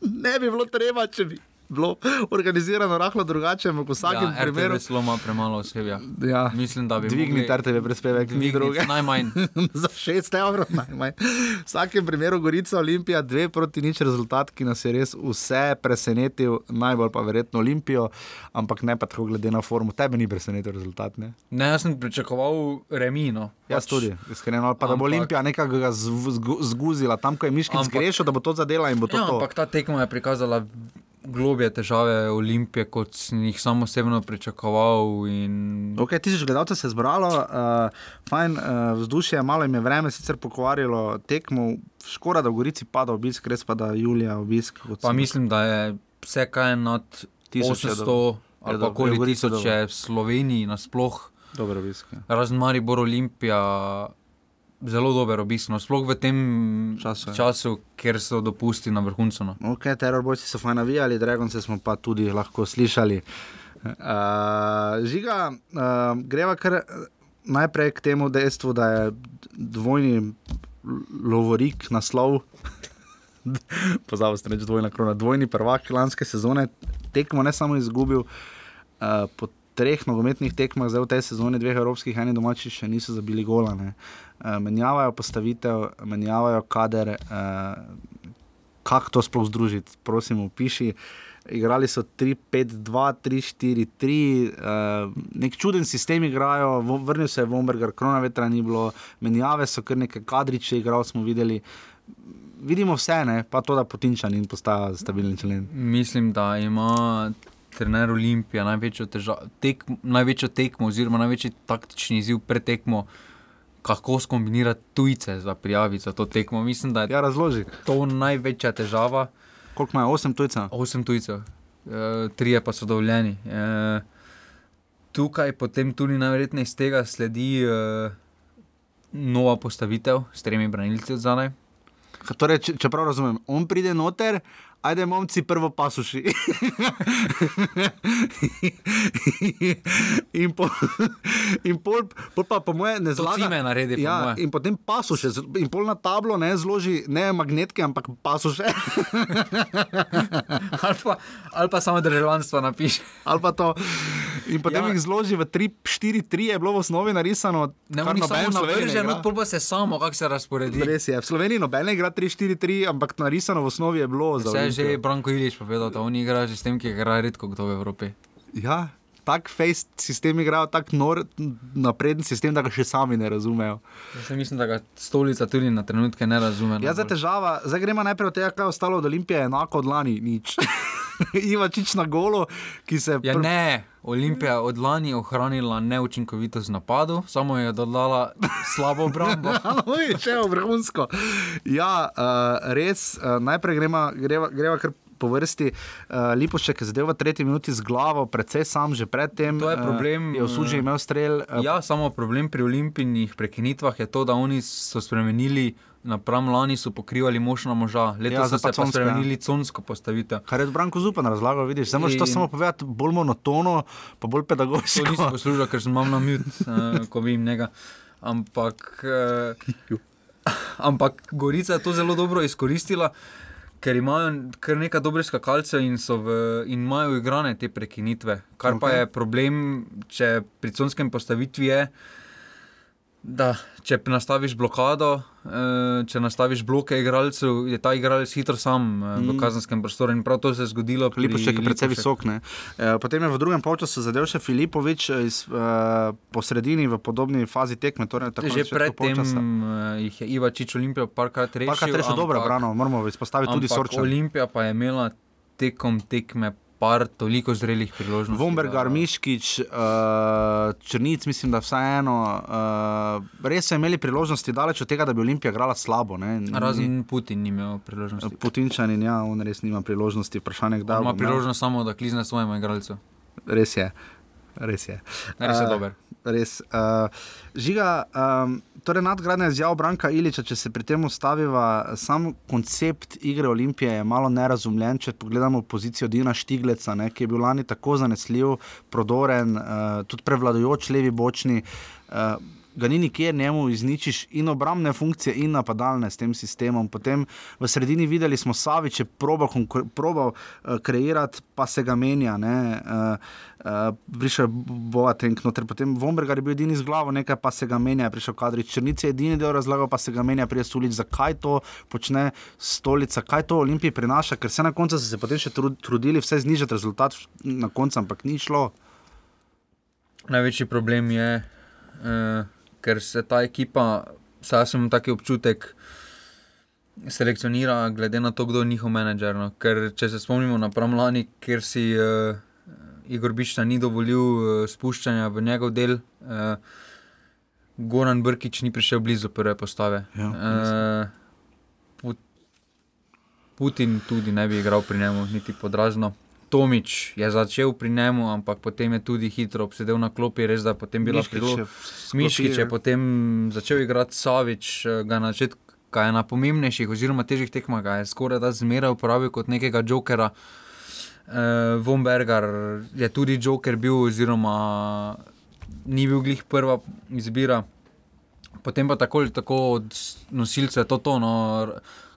Speaker 1: ne bi bilo treba, če bi bilo organizirano rahlo drugače, ampak v vsakem
Speaker 2: ja,
Speaker 1: primeru.
Speaker 2: RTV sloma premalo osebja.
Speaker 1: Ja,
Speaker 2: Mislim, da bi
Speaker 1: dvigniti
Speaker 2: mogli
Speaker 1: RTV prispevek, ni druge.
Speaker 2: Najmanj. <laughs>
Speaker 1: za 6 evrov najmanj. V vsakem primeru Gorica Olimpija, dve proti nič rezultat, ki nas je res vse presenetil, najbolj pa verjetno Olimpijo, ampak ne pa tako glede na formu. Tebe ni presenetil rezultat. Ne?
Speaker 2: Ne, jaz sem pričakoval remino.
Speaker 1: Jaz tudi, iskreno, pa da bo
Speaker 2: Ampak-
Speaker 1: Olimpija nekako ga zguzila, tam, ko je Miškin
Speaker 2: Ampak-
Speaker 1: zgrešil, da bo to zadela in bo to.
Speaker 2: Ja,
Speaker 1: to.
Speaker 2: ampak ta tekma je prikazala globje težave Olimpije, kot sem jih sam osebno pričakoval. In...
Speaker 1: Ok, tisoč gledalcev se je zbralo, uh, fajn uh, vzdušje, malo jim je vreme sicer pokvarilo tekmo, škoda, da v Gorici pada obisk, res pa da Julija obisk.
Speaker 2: Pa
Speaker 1: sem-
Speaker 2: mislim, da je vse, kar je nad
Speaker 1: Tisoč je
Speaker 2: 800
Speaker 1: dobro.
Speaker 2: ali
Speaker 1: Je
Speaker 2: pa okoli
Speaker 1: je v
Speaker 2: Sloveniji nasploh.
Speaker 1: Ja.
Speaker 2: Razen Maribor Olimpija, zelo dober obisk, no, sploh v tem
Speaker 1: Času, ja.
Speaker 2: času kjer so dopusti na vrhuncu. No.
Speaker 1: Ok, terorbojci so fajn navijali, Dragonce smo pa tudi lahko slišali. Uh, žiga, uh, greva kar eh, najprej k temu dejstvu, da je dvojni lovorik naslov. <laughs> Pozabil sem reči dvojna krona, dvojni prvak lanske sezone, tekmo ne samo izgubil, uh, po treh nogometnih tekmah, zdaj v tej sezoni, dveh evropskih, eni domači še niso zabili gola. Ne. Uh, menjavajo postavitev, menjavajo kader. Uh, kako to sploh združiti, prosim, piši. Igrali so 3-5-2, 3-4-3, uh, nek čuden sistem igrajo, vrnil se je Vomberger, krona vetra ni bilo, menjave so kar nekaj kadriče, igral smo videli. Vidimo vse, ne? pa to, da potinča in postaja stabilen člen.
Speaker 2: Mislim, da ima trener Olimpija največjo, teža, tek, največjo tekmo, oziroma največji taktični izziv pred tekmo, kako skombinirati tujce za prijaviti za to tekmo. Mislim, da je
Speaker 1: Ja, razloži,
Speaker 2: to največja težava.
Speaker 1: koliko imajo 8 tujcev.
Speaker 2: Osem tujcev, e, trije pa so dovoljeni. E, tukaj potem tudi najverjetneje iz tega sledi e, nova postavitev s tremi branilci od zadaj.
Speaker 1: Torej, če, če prav razumem, on pride noter, ajde, momci, prvo pasuši. <laughs> in po, <laughs> in pol, pol pa, po moje, ne
Speaker 2: To
Speaker 1: zlaga.
Speaker 2: Cime naredi, po
Speaker 1: Ja,
Speaker 2: moje.
Speaker 1: in potem pasuše, z- in pol na tablo ne zloži ne magnetke, ampak pasuše. <laughs>
Speaker 2: ali, pa, ali pa samo državljanstvo napiše.
Speaker 1: ali pa to. In potem
Speaker 2: Ja.
Speaker 1: jih zloži v 3-4-3, je bilo v osnovi narisano.
Speaker 2: Ne,
Speaker 1: v
Speaker 2: samo navrže,
Speaker 1: igra.
Speaker 2: no, pol pa se samo, kako se razporedi.
Speaker 1: Res je, v Sloveniji noben ne igra 3-4-3, ampak narisano v osnovi je bilo
Speaker 2: Vse je že. Branko Ilič povedal, da oni igrajo sistem, ki ga igra redko kdo v Evropi.
Speaker 1: Ja, tak face sistem igrajo, tak nor, napreden sistem, da ga še sami ne razumejo.
Speaker 2: Jaz mislim, da ga stolica tudi na trenutke ne razume.
Speaker 1: Ja, zdaj težava, zdaj gremo najprej od tega, kaj je ostalo od Olimpije, enako od lani, nič. <laughs> Ivačič na golo, ki se
Speaker 2: Ja,
Speaker 1: pr-
Speaker 2: ne, Olimpija je od lani ohranila neučinkovitost napadu, samo je dodala slabo <laughs> obrambo.
Speaker 1: Oj, če je vrhunsko. Ja, uh, res, uh, najprej greva, greva, greva kar po vrsti. Uh, Lipošek je zadev v tretji minuti z glavo, precej sam že predtem.
Speaker 2: To je problem,
Speaker 1: Uh, je v suži
Speaker 2: eh,
Speaker 1: imel strel. Uh,
Speaker 2: Ja, samo problem pri olimpijskih prekinitvah je to, da oni so spremenili, napram lani so pokrivali mož na moža, letos
Speaker 1: Ja,
Speaker 2: so se
Speaker 1: pa
Speaker 2: pa
Speaker 1: consko, ja.
Speaker 2: spremenili consko postavitev.
Speaker 1: Kar je Branko Zupan razlagal, vidiš, zdaj moraš to
Speaker 2: In-
Speaker 1: samo povedati bolj monotono, pa bolj
Speaker 2: To
Speaker 1: pedagoško.
Speaker 2: nisem poslušal, ker sem imel na mute, uh, <laughs> ko vidim njega. Ampak, uh, <laughs> ampak Gorica je to zelo dobro izkoristila, ker imajo kar nekaj dobrih skakalcev in, v, in imajo igrane te prekinitve. Kar okay. pa je problem, če pri conskem postavitvi je. Da, če nastaviš blokado, eh, če nastaviš bloke igralcev, je ta igralec hitro sam eh, v kazenskem prostoru. In prav to se je zgodilo. pri
Speaker 1: Lipošek je precej visok. Ne? E, potem je v drugem polčasu zadev še Filipovič e, iz, e, po sredini v podobni fazi tekme. Torej,
Speaker 2: Že predtem uh, jih je Iva Čič Olimpija parkrat rešil.
Speaker 1: Parkrat rešil dobro, brano, moramo izpostaviti tudi Sorča.
Speaker 2: Olimpija pa je imela tekom tekme par toliko zrelih priložnosti.
Speaker 1: Vombergar,
Speaker 2: da-
Speaker 1: Miškič, uh, Črnic, mislim, da vseeno. Uh, res so imeli priložnosti daleč od tega, da bi Olimpija igrala slabo. Ne? Ni-
Speaker 2: Razen Putin ni imel priložnosti.
Speaker 1: Putinčanin, ja, on res nima priložnosti. Vprašanje, kdaj
Speaker 2: Ima
Speaker 1: bo imel.
Speaker 2: priložnost samo, da klizne svojemu igralcu.
Speaker 1: Res je. Res je.
Speaker 2: Res je
Speaker 1: Eh,
Speaker 2: dober.
Speaker 1: Res. Uh, žiga, um, torej nadgradnja izjav Branka Iliča, če se pri tem ustaviva, sam koncept igre Olimpije je malo nerazumljen. Če pogledamo pozicijo Dina Štigleca, ne, ki je bil lani tako zanesljiv, prodoren, uh, tudi prevladujoč levi bočni. Uh, Ga ni nikjer njemu izničiš in obrambne funkcije, in napadalne s tem sistemom. Potem v sredini videli smo Savič, je probal, probal uh, kreirati, pa se ga menja. ne, Uh, uh, prišel Boateng, noter, potem Vombergar je bil edini z glavo, nekaj pa se ga menja, prišel Kadrič. Črnice je edini del razlagal, pa se ga menja, prije Sulič. Zakaj to počne stolica, kaj to Olimpiji prinaša, ker se na koncu so se potem še tru- trudili vse znižati rezultat na koncu, ampak ni šlo.
Speaker 2: Največji problem je, uh, ker se ta ekipa, saj sem taki občutek, selekcionira glede na to, kdo je njihov menedžer. No. Ker če se spomnimo na Pramlani, kjer si uh, Igor Bišta ni dovolil uh, spuščanja v njegov del, uh, Goran Brkič ni prišel blizu prve postave.
Speaker 1: Ja,
Speaker 2: uh, Put, Putin tudi ne bi igral pri njemu, niti podrazno. Tomič je začel pri njemu, ampak potem je tudi hitro obsedel na klopi, res da je potem bila priložnost.
Speaker 1: v sklopi,
Speaker 2: Miškič je potem začel igrati Savič, eh, ga na začetku je na pomembnejših oziroma težjih tekmah ga je skoraj da zmeraj uporabil kot nekega jokera. Uh, Vombergar je tudi joker bil, oziroma ni bil glih prva izbira. Potem pa tako ali tako od nosilcev to tono.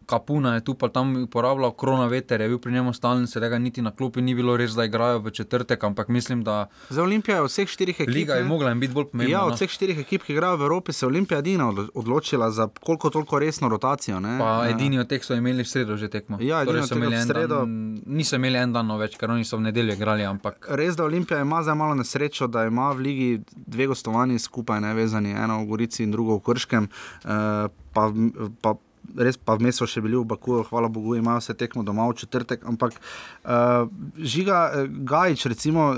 Speaker 2: Kapuna je tu pa tam uporabljal, korona veter je bil pri njemu stalen, se tega niti na klopi ni bilo res, da igrajo v četrtek, ampak mislim, da
Speaker 1: Za Olimpijo je od vseh štirih ekip.
Speaker 2: liga je mogla jim biti bolj pomembna.
Speaker 1: Ja, od
Speaker 2: no.
Speaker 1: vseh štirih ekip, ki igrajo v Evropi, se je Olimpija edina odlo- odločila za koliko toliko resno rotacijo. Ne?
Speaker 2: Pa
Speaker 1: Eh,
Speaker 2: edini od teh so imeli v sredo že tekmo.
Speaker 1: Ja,
Speaker 2: torej so imeli en
Speaker 1: sredo.
Speaker 2: Dan, niso imeli en dan več, ker oni so v nedeljo igrali, ampak
Speaker 1: Res, da Olimpija ima zdaj malo nesrečo, da ima v ligi dve gostovanji skupaj, ne vezani, eno v Gorici in drugo v Krškem. Uh, pa, pa, res pa vmes so še bili v Bakuju, hvala Bogu, imajo vse tekmo doma v četrtek. Ampak uh, žiga eh, Gajič, recimo,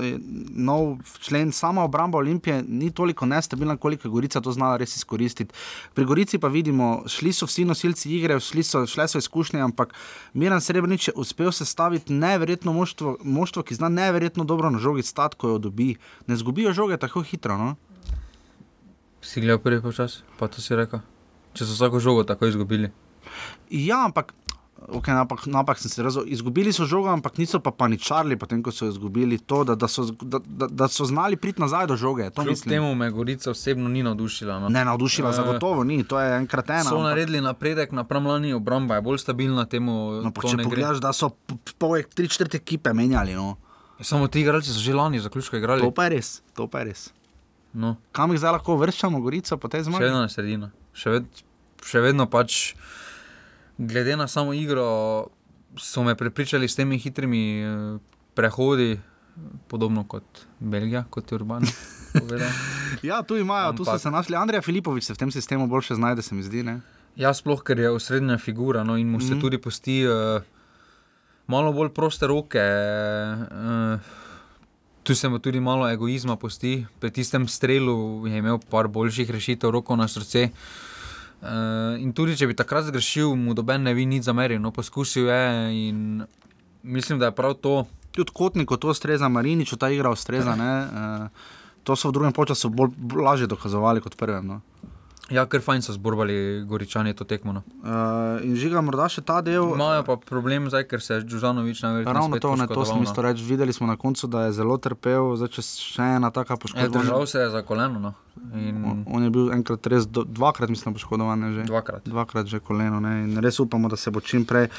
Speaker 1: nov člen, sama obramba Olimpije ni toliko nestabilna, koliko je Gorica to znala res izkoristiti. Pri Gorici pa vidimo, šli so vsi nosilci igre, šli so, šle so izkušnje, ampak Miran Srebrenic je uspel sestaviti neverjetno moštvo, moštvo, ki zna neverjetno dobro na žogi stati, ko jo dobi. Ne zgubijo žoge tako hitro. No?
Speaker 2: si gledal prvi počas, pa to si rekel. Če so vsako žogo tako izgubili.
Speaker 1: Ja, ampak. Okay, napak, napak sem se razumel. Izgubili so žogo, ampak niso pa paničarili, potem ko so izgubili, to, da, da, so, da, da, da so znali priti nazaj do žoge. To
Speaker 2: Kljub
Speaker 1: mislim.
Speaker 2: temu me Gorica osebno ni navdušila. No.
Speaker 1: Ne, navdušila,
Speaker 2: Eh,
Speaker 1: zagotovo ni, to je enkrat ena.
Speaker 2: So
Speaker 1: ampak-
Speaker 2: naredili napredek, napram lani obramba je bolj stabilna, temu
Speaker 1: No, če
Speaker 2: ne gre.
Speaker 1: pogledaš, da so p- p- pol tri četrt ekipe menjali. No.
Speaker 2: Samo ti igralci so že lani zaključko igrali.
Speaker 1: To pa je res, to pa je res.
Speaker 2: No,
Speaker 1: Kam jih zdaj lahko vrščamo, Gorico, po tej
Speaker 2: še
Speaker 1: zmagi?
Speaker 2: vedno na sredino. Še, ved, še vedno pač, glede na samo igro, so me prepričali s temi hitrimi eh, prehodi, podobno kot Belgija, kot je Urban. <laughs>
Speaker 1: Ja, tu imajo, tu so
Speaker 2: Ampak-
Speaker 1: se našli. Andrej Filipovič se v tem sistemu boljše znajde, se mi zdi. Ne?
Speaker 2: Ja, sploh ker je osrednja figura no, in mu se
Speaker 1: Mhm.
Speaker 2: tudi pusti uh, malo bolj proste roke. Uh, tu se mu tudi malo egoizma pusti. Pri tistem strelu je imel par boljših rešitev, roko na srce. Uh, in tudi če bi takrat zgrešil, mu doben ne bi nič zameril. No, poskusil je in mislim, da je prav to.
Speaker 1: Tudi kotniku to ustreza, Mariniču ta igra ustreza. Ne? Uh, to so v drugem času bolj, lažje dokazovali kot prvem. No?
Speaker 2: Ja, ker fajn so zborbali goričani to tekmo. No.
Speaker 1: Uh, in žiga morda še ta del.
Speaker 2: Imajo pa problem zdaj, ker se je Džužanovič najverjetneje
Speaker 1: Ravno to, ne, to sem
Speaker 2: no.
Speaker 1: isto reči. Videli smo na koncu, da je zelo trpel, zdaj če še ena taka
Speaker 2: Je,
Speaker 1: poškodba.
Speaker 2: držal se je za koleno. No. In
Speaker 1: On, on je bil enkrat res, do, dvakrat mislim, poškodovan. Že.
Speaker 2: dvakrat.
Speaker 1: Dvakrat že koleno. Ne? In res upamo, da se bo čim prej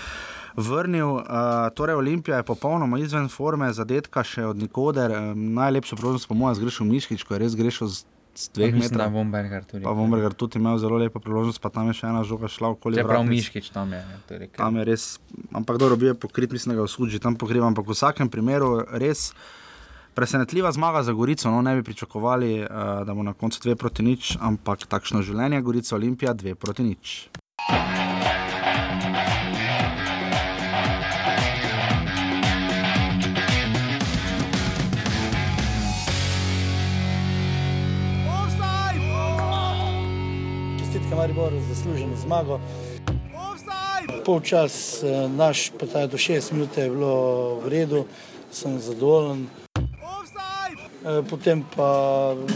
Speaker 1: vrnil. Uh, torej, Olimpija je popolnoma izven forme, zadetka še od nikoder. Um, najlepša priložnost, po mojem, zgrešil Miškič, ko je res grešil z dveh
Speaker 2: Mislim, da
Speaker 1: metrov.
Speaker 2: Bomberger tudi.
Speaker 1: Pa Vomberger tudi imel zelo lepo priložnost, pa tam je še ena žoga šla okoli.
Speaker 2: Čeprav
Speaker 1: vratnic.
Speaker 2: Miškič tam je. to je rekel.
Speaker 1: Tam je res, ampak dobro, bil je pokrit, mislim, da ga vsuži tam pokriva, ampak v vsakem primeru res presenetljiva zmaga za Gorico. No, ne bi pričakovali, uh, da bo na koncu dve proti nič, ampak takšno življenje, Gorica Olimpija, dve proti nič.
Speaker 8: Mariboru za zasluženo zmago. Polčas eh, naš, pa ta do 6 minut je bilo v redu, sem zadovoljen. Eh, Potem pa eh,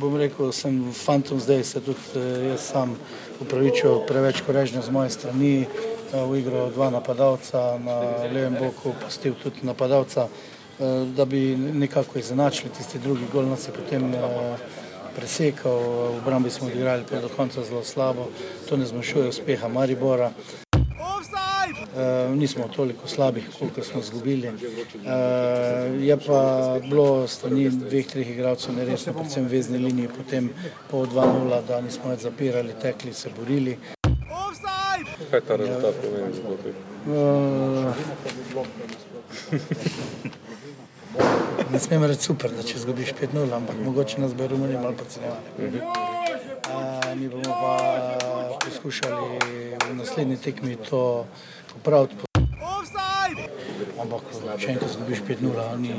Speaker 8: bom rekel, sem fantom zdaj se tudi jaz sam upravičil preveč korežnja z moje strani. V igro dva napadalca, na levem boku pustil tudi napadalca, da bi nekako izenačili tisti drugi gol, nas je potem presekal, v obrambi smo odigrali pa do konca zelo slabo, to ne zmanjšuje uspeha Maribora. Uh, nismo toliko slabih, koliko smo izgubili. Uh, je pa bilo strani dveh, treh igralcev neresno, predvsem vezni liniji, potem po 2-0, da nismo več zapirali, tekli, se borili.
Speaker 9: Kaj ta rezultat pomeni?
Speaker 8: Uh, ne smem reči super, da če izgubiš 5-0, ampak mogoče nas bo Romunija malo podcenjevali. Uh, mi bomo pa poskušali v naslednji tekmi to popraviti. Ampak, če enkrat izgubiš 5-0, ni,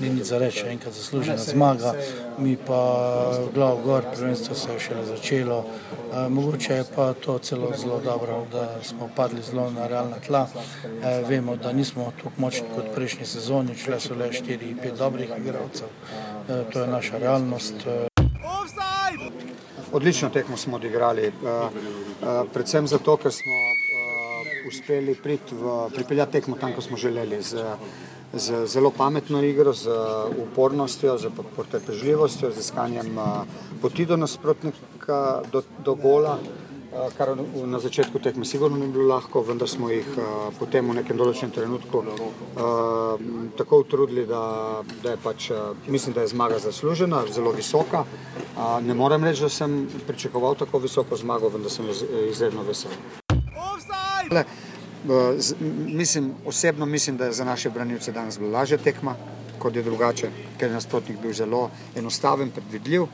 Speaker 8: ni nič za reči, enkrat zaslužena zmaga, mi pa glav gor, prvenstvo se je šele začelo. E, mogoče je pa to celo zelo dobro, da smo padli zelo na realna tla. E, vemo, da nismo tako močni kot prejšnji sezoni, šle so le 4-5 dobrih igralcev. E, to je naša realnost.
Speaker 10: Odlično tekmo smo odigrali, predvsem zato, ker smo uspeli priti v, pripeljati tekmo tam, ko smo želeli, z, z zelo pametno igro, z upornostjo, z potrpežljivostjo, z iskanjem uh, poti do nasprotnika, do, do gola. Uh, kar na začetku tekme sigurno ni bilo lahko, vendar smo jih uh, potem v nekem določenem trenutku tako utrudili, da, da je pač, mislim, da je zmaga zaslužena, zelo visoka. Ne morem reči, da sem pričakoval tako visoko zmago, vendar sem iz, izredno vesel. Le, uh, z, mislim, osebno mislim, da je za naše branilce danes bila lažja tekma, kot je drugače, ker je nasprotnik bil zelo enostaven, predvidljiv.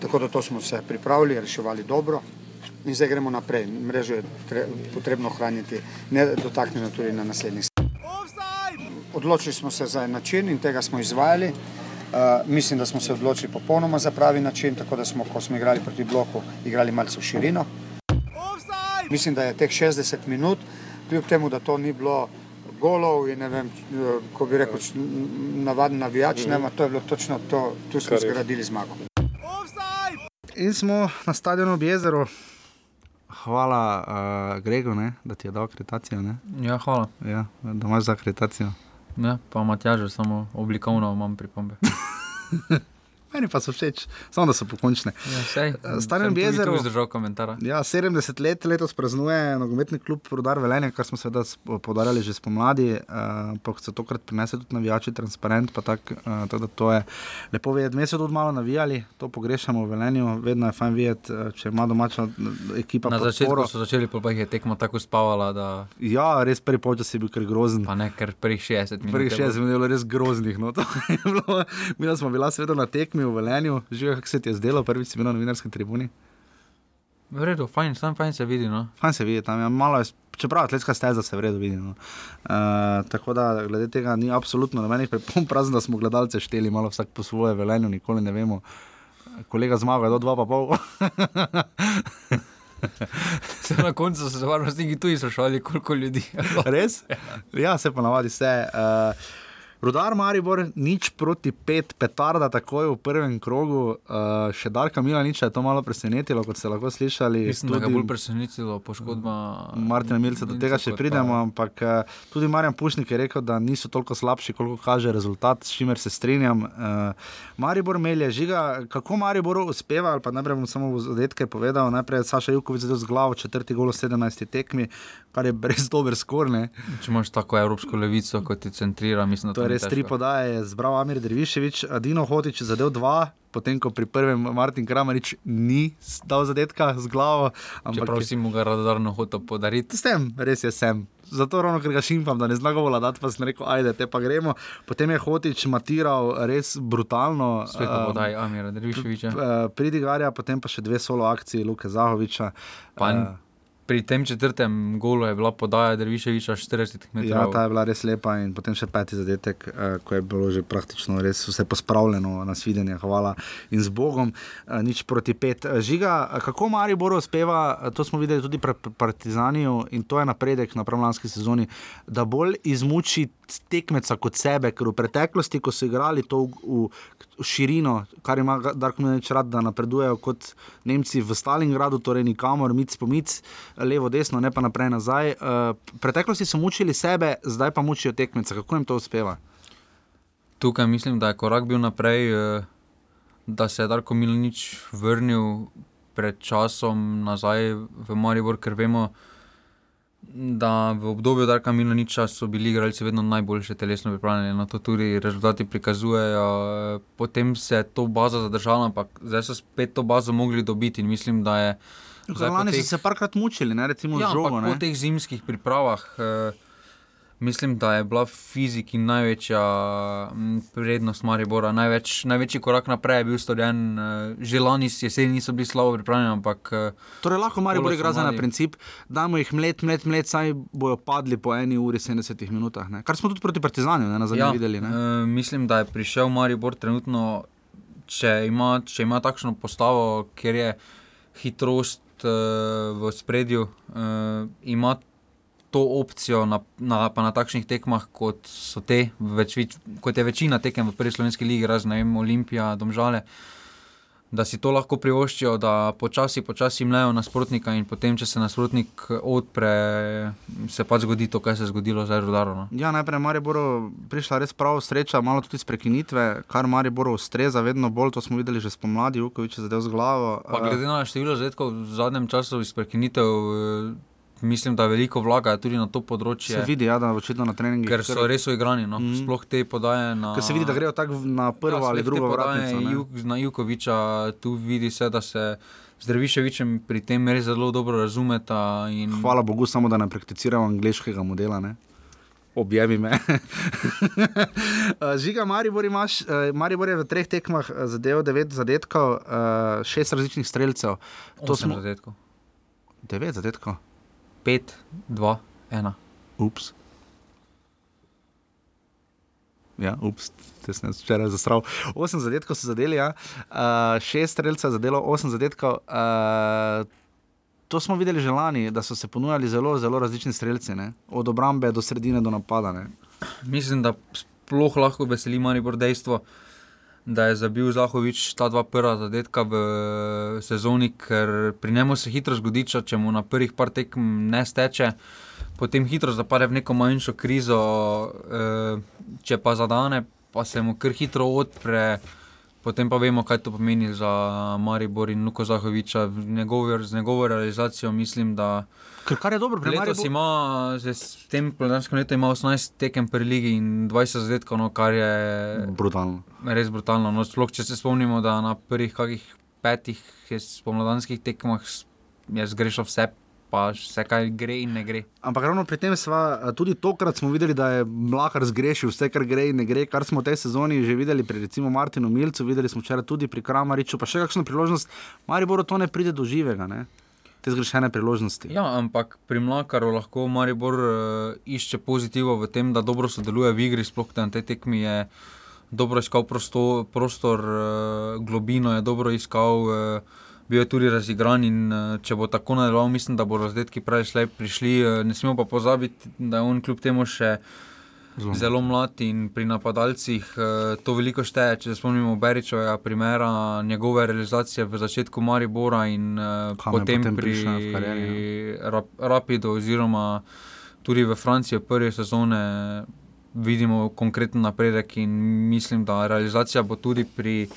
Speaker 10: Tako da smo se pripravili, reševali dobro in zdaj gremo naprej. Mrežo je tre, potrebno ohraniti, ne dotaknjeno tudi na naslednjih. Odločili smo se za en način in tega smo izvajali. Uh, mislim, da smo se odločili popolnoma za pravi način, tako da smo, ko smo igrali proti bloku, igrali malce v širino. Mislim, da je teh 60 minut, kljub temu, da to ni bilo golov in ne vem, eh, ko bi rekel, navaden navijač, ne, ma to je bilo točno to, tu smo zgradili zmago.
Speaker 1: In smo na stadionu ob jezeru. Hvala, uh, Grego, ne, da ti je dal akreditacijo. Ne?
Speaker 2: Ja, hvala.
Speaker 1: Ja, da imaš za akreditacijo.
Speaker 2: Ja, pa Matjaž, samo oblikovno imam pripombe. <laughs>
Speaker 1: Meni pa so všeč, samo da so pokončne.
Speaker 2: Ja,
Speaker 1: Eh, Stadion
Speaker 2: sem
Speaker 1: ob
Speaker 2: tudi
Speaker 1: jezeru.
Speaker 2: tu vzdržal komentara.
Speaker 1: Ja, 70 let letos praznuje nogometni klub Rudar Velenje, kar smo seveda podarjali že spomladi, uh, ampak se tokrat prinese tudi navijači, transparent, pa tak, uh, tako da to je lepo videti. Mi smo tudi malo navijali, to pogrešamo v Velenju, vedno je fajn videti, uh, če ima domača uh, ekipa
Speaker 2: Na
Speaker 1: podporo.
Speaker 2: začetku so začeli, pa jih je tekmo tako spavala, da
Speaker 1: Ja, res prvi polčas je bil kar grozen.
Speaker 2: pa ne, ker prvih 60 minut.
Speaker 1: Prvih
Speaker 2: je bilo-
Speaker 1: šest minut je bilo res groznih. No. Bilo- <laughs> Mi smo bila seveda na tekmi v Velenju, že kako se ti je zdelo, prvič si bil na novinarski tribuni.
Speaker 2: V redu, fajn, sam fajn se vidi. No.
Speaker 1: Fajn se vidi tam, ja, malo je, čeprav atletska steza se v redu vidi. No. Uh, tako da glede tega ni absolutno nobenih pripomb, razen da smo gledalce šteli malo vsak po svoje velenju, nikoli ne vemo. Kolega zmaga do dva pa pol. <laughs>
Speaker 2: Se na koncu so se varnostniki tudi sprašvali, koliko ljudi je.
Speaker 1: Res? Ja, se ponavadi vse. Uh, Rudar Maribor, nič proti pet, petarda takoj v prvem krogu, uh, še Darka Mila nič je to malo presenetilo, kot ste lahko slišali.
Speaker 2: Mislim, da ga je bolj presenetilo poškodba.
Speaker 1: Martina Milca, do tega še
Speaker 2: kot pa-
Speaker 1: pridemo, ampak eh, tudi Marjan Pušnik je rekel, da niso toliko slabši, koliko kaže rezultat, s čimer se strinjam. Uh, Maribor melje, žiga, kako Maribor uspeva, ali pa najprej bom samo zadetke povedal. Najprej Saša Jukovic zadel z glavo, četrti gol v 17 tekmi, kar je res dober skor. Ne?
Speaker 2: Če imaš tako evropsko levico, kot ti centrira, mislim, da
Speaker 1: To je res tri podaje, je zbral Amir Derviševič, Dino Hotič zadev dva. Potem, ko pri prvem Martin Kramarič ni dal zadetka z glavo.
Speaker 2: Čeprav si mu ga radarno hotel podariti.
Speaker 1: S tem, res je sem. Zato ravno, ker ga šimpam, da ne zna govola dati, pa sem rekel, ajde, te pa gremo. Potem je Hotič matiral res brutalno.
Speaker 2: Spet pa
Speaker 1: eh,
Speaker 2: podaj Amira Derviševiča.
Speaker 1: eh, Pridigarja, potem pa še dve solo akcije Luke Zahoviča.
Speaker 2: Pa
Speaker 1: Eh,
Speaker 2: Pri tem četrtem golu je bila podaja Derviševiča 40 metrov.
Speaker 1: Ja, ta je bila res lepa in potem še peti zadetek, eh, ko je bilo že praktično res vse pospravljeno na svidenje, hvala in z Bogom, eh, nič proti pet. Eh, Žiga, kako Maribor uspeva, eh, to smo videli tudi pri Partizaniju in to je napredek na prvlanski sezoni, da bolj izmuči tekmeca kot sebe, ker v preteklosti, ko so igrali to v, v širino, kar ima Darko Mlinarič rad, da napredujejo kot Nemci v Stalingradu, torej nikamor, mic po mic, levo, desno, ne pa naprej nazaj. Uh, preteklosti so mučili sebe, zdaj pa mučijo tekmeca. Kako jim to uspeva?
Speaker 2: Tukaj mislim, da je korak bil naprej, eh, da se je Darko Milanič vrnil pred časom nazaj v Maribor, ker vemo, da v obdobju Darka Milaniča so bili igralci vedno najboljše telesno pripravljeni, na to tudi rezultati prikazujejo. Potem se je to bazo zadržala, ampak zdaj so spet to bazo mogli dobiti in mislim, da je. zdaj po
Speaker 1: Lani so
Speaker 2: teh-
Speaker 1: se parkrat mučili, ne recimo
Speaker 2: Ja,
Speaker 1: žogo. Ne?
Speaker 2: po teh zimskih pripravah eh, mislim, da je bila v fiziki največja prednost Maribora. Največ, največji korak naprej je bil storjen. eh, Že lani jeseni niso bili slabo pripravljeni, ampak. eh,
Speaker 1: Torej, lahko Maribor igra za na princip, dajmo jih mlet, mlet, mlet, saj bojo padli po eni uri 70 minutah. Ne? Kar smo tudi proti Partizanju ne, ja, videli. Ne?
Speaker 2: eh, mislim, da je prišel Maribor trenutno, če ima, če ima takšno postavo, kjer je hitrost uh, v spredju, uh, ima to opcijo na, na, pa na takšnih tekmah, kot so te, več, več, kot je večina tekem v prvi slovenski ligi, razen vem, Olimpija, Domžale. da si to lahko privoščijo, da počasi, počasi mlejo nasprotnika in potem, če se nasprotnik odpre, se pač zgodi to, kar se je zgodilo z Aerodarom. No.
Speaker 1: Ja, najprej je Mariboru prišla res prava sreča, malo tudi iz prekinitve, kar Mariboru ustreza, vedno bolj, to smo videli že spomladi, Vukovič je zadev z glavo.
Speaker 2: Pa glede na število zadetkov v zadnjem času iz prekinitev. Mislim, da veliko vlagajo tudi na to področje.
Speaker 1: Se vidi, ja, da očitno na treningih.
Speaker 2: Ker so res uigrani, no? mm. sploh te podaje na.
Speaker 1: Ker se vidi, da grejo tako na prvo ja, ali drugo vratnico.
Speaker 2: Juk, na Jukoviča, tu vidi se, da se z Dreviševičem pri tem res zelo dobro razumeta. In...
Speaker 1: Hvala Bogu, samo da ne prakticiramo angliškega modela. Ne? Objavi me. <laughs> Eh, Žiga, Maribor, imaš, eh, Maribor je v treh tekmah eh, zadeval devet zadetkov, šest različnih streljcev.
Speaker 2: To smo zadetkov.
Speaker 1: Devet zadetkov.
Speaker 2: Pet, dva, ena.
Speaker 1: Ups. Ja, ups, te sem včeraj zastral. Osem zadetkov so zadeli, ja. uh, šest streljcev je zadelo, osem zadetkov. Uh, to smo videli že lani, da so se ponujali zelo, zelo različni streljci, ne? od obrambe do sredine do napada. Ne?
Speaker 2: Mislim, da sploh lahko veseli Maribor dejstvo, da je zabil Zahovič ta dva prva zadetka v sezoni, ker pri njemu se hitro zgodi, če mu na prvih par tekem ne steče. Potem hitro zapade v neko manjšo krizo, eh, če pa zadane, pa se mu kar hitro odpre. Potem pa vemo, kaj to pomeni za Maribor in Luko Zahoviča. Njegov, z njegovo realizacijo mislim, da.
Speaker 1: Ker kar je dobro, pri
Speaker 2: Letos
Speaker 1: Mariboru-
Speaker 2: ima, s tem plenarskim letom ima 18 tekem pri ligi in 20 zadetkov, no, kar je
Speaker 1: Brutalno.
Speaker 2: res brutalno. No, sploh če se spomnimo, da na prvih kakih petih je spomladanskih tekmah je zgrešil vse, pa vse kaj gre in ne gre.
Speaker 1: Ampak ravno pri tem sva, tudi tokrat smo videli, da je Mlakar zgrešil vse, kar gre in ne gre, kar smo v tej sezoni že videli pri recimo Martinu Milcu, videli smo včeraj tudi pri Kramariču, pa še kakšno priložnost. Mariboru to ne pride do živega, ne? te zgrešene priložnosti.
Speaker 2: Ja, ampak pri Mlakaru lahko Maribor uh, išče pozitivo v tem, da dobro sodeluje v igri, sploh na tej tekmi je dobro iskal prostor, prostor uh, globino je dobro iskal. Uh, Bil je tudi razigran in uh, če bo tako nadaljeval, mislim, da bo razdetki prej slej prišli. Uh, ne smemo pa pozabiti, da je on kljub temu še zelo, zelo mlad in pri napadalcih uh, to veliko šteje. Če se spomnimo Beričovega primera, njegove realizacije v začetku Maribora in
Speaker 1: Kam
Speaker 2: potem,
Speaker 1: potem
Speaker 2: pri
Speaker 1: v karieri,
Speaker 2: rap, Rapidu oziroma tudi v Franciji prve sezone vidimo konkreten napredek in mislim, da realizacija bo tudi pri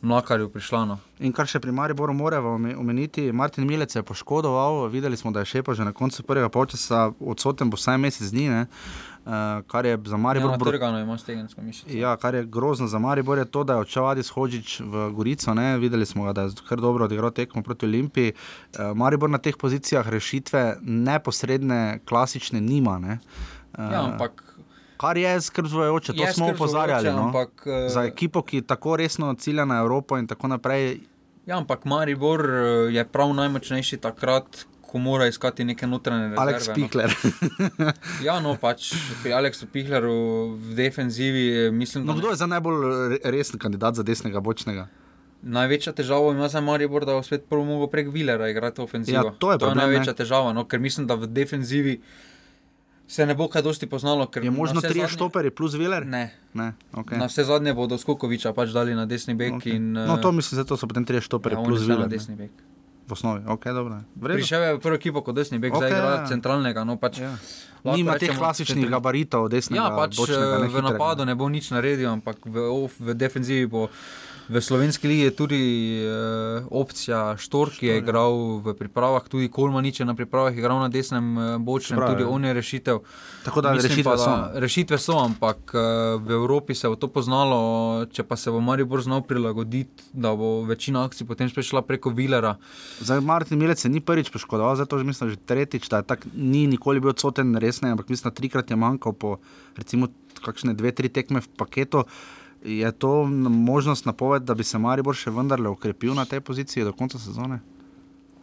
Speaker 2: Mlakarju prišla. No.
Speaker 1: In kar še pri Mariboru moramo ome- omeniti, Martin Milec se je poškodoval, videli smo, da je šepa že na koncu prvega polčasa, odsoten bo vsaj mesec dni, ne? Uh, kar je za Maribor
Speaker 2: Ja,
Speaker 1: bru-
Speaker 2: Trgano ima stegensko mišico.
Speaker 1: Ja, kar je grozno za Maribor, je to, da je odšel Adis Hodžič v Gorico. Ne? Videli smo, ga, da je kar dobro odigral tekmo proti Olimpiji. Uh, Maribor na teh pozicijah rešitve neposredne, klasične nima. Ne? Uh,
Speaker 2: Ja, ampak
Speaker 1: Kar je skrb zvojoče, to
Speaker 2: Je
Speaker 1: smo opozarjali. No?
Speaker 2: ampak, eh,
Speaker 1: Za ekipo, ki tako resno cilja na Evropo in tako naprej.
Speaker 2: Ja, ampak Maribor eh, je prav najmočnejši takrat, ko mora iskati neke notranje rezerve.
Speaker 1: Alex Pikler.
Speaker 2: No. <laughs> Ja, no, pač pri Aleksu Pihleru v defenzivi eh, mislim,
Speaker 1: no, kdo je za najbolj re- resen kandidat za desnega bočnega?
Speaker 2: Največja težava ima za Maribor, da bo spet prvo mogel prek Vilera igrati ofenzivo.
Speaker 1: Ja, to je
Speaker 2: to je
Speaker 1: problem,
Speaker 2: največja
Speaker 1: ne.
Speaker 2: težava, no, ker mislim, da v defenzivi se ne bo kaj dosti poznalo. ker
Speaker 1: Je možno tri
Speaker 2: zadnje-
Speaker 1: štoperi plus Viler?
Speaker 2: Ne.
Speaker 1: ne okay.
Speaker 2: Na vse zadnje bodo Skokoviča pač dali na desni bek.
Speaker 1: Okay.
Speaker 2: In,
Speaker 1: No,
Speaker 2: eh,
Speaker 1: to mislim, da to so potem tri štoperi
Speaker 2: ja,
Speaker 1: plus
Speaker 2: šel na desni bek.
Speaker 1: V osnovi, ok, dobro.
Speaker 2: Prišel je v prvo ekipo kot desni bek, okay, zdaj igra
Speaker 1: ja.
Speaker 2: centralnega. No, pač,
Speaker 1: Ja. Nima teh
Speaker 2: rečemo
Speaker 1: klasičnih
Speaker 2: centri-
Speaker 1: gabaritov desnega
Speaker 2: Ja, pač
Speaker 1: bočnega, ne
Speaker 2: eh, v napadu ne bo nič naredil, ampak v, v defenzivi bo. V slovenski ligi je tudi uh, opcija Štor, ki je
Speaker 1: ja.
Speaker 2: igral v pripravah, tudi Kolmanič je na pripravah igral na desnem uh, bočnem,
Speaker 1: Prav,
Speaker 2: tudi
Speaker 1: ja.
Speaker 2: on je rešitev.
Speaker 1: Tako da
Speaker 2: Mislim
Speaker 1: rešitve
Speaker 2: pa, da
Speaker 1: so.
Speaker 2: Rešitve so, ampak uh, v Evropi se bo to poznalo, če pa se bo Maribor znal prilagoditi, da bo večina akcij potem šla preko Vilera.
Speaker 1: Zdaj, Martin Milec se ni prvič poškodoval, zdaj to že mislim, že tretjič, da tak, ni nikoli bil odsoten resneje, ampak mislim, da trikrat je manjkal po recimo kakšne dve, tri tekme v paketu. Je to možnost napoved, da bi se Maribor še vendarle ukrepil na tej poziciji do konca sezone?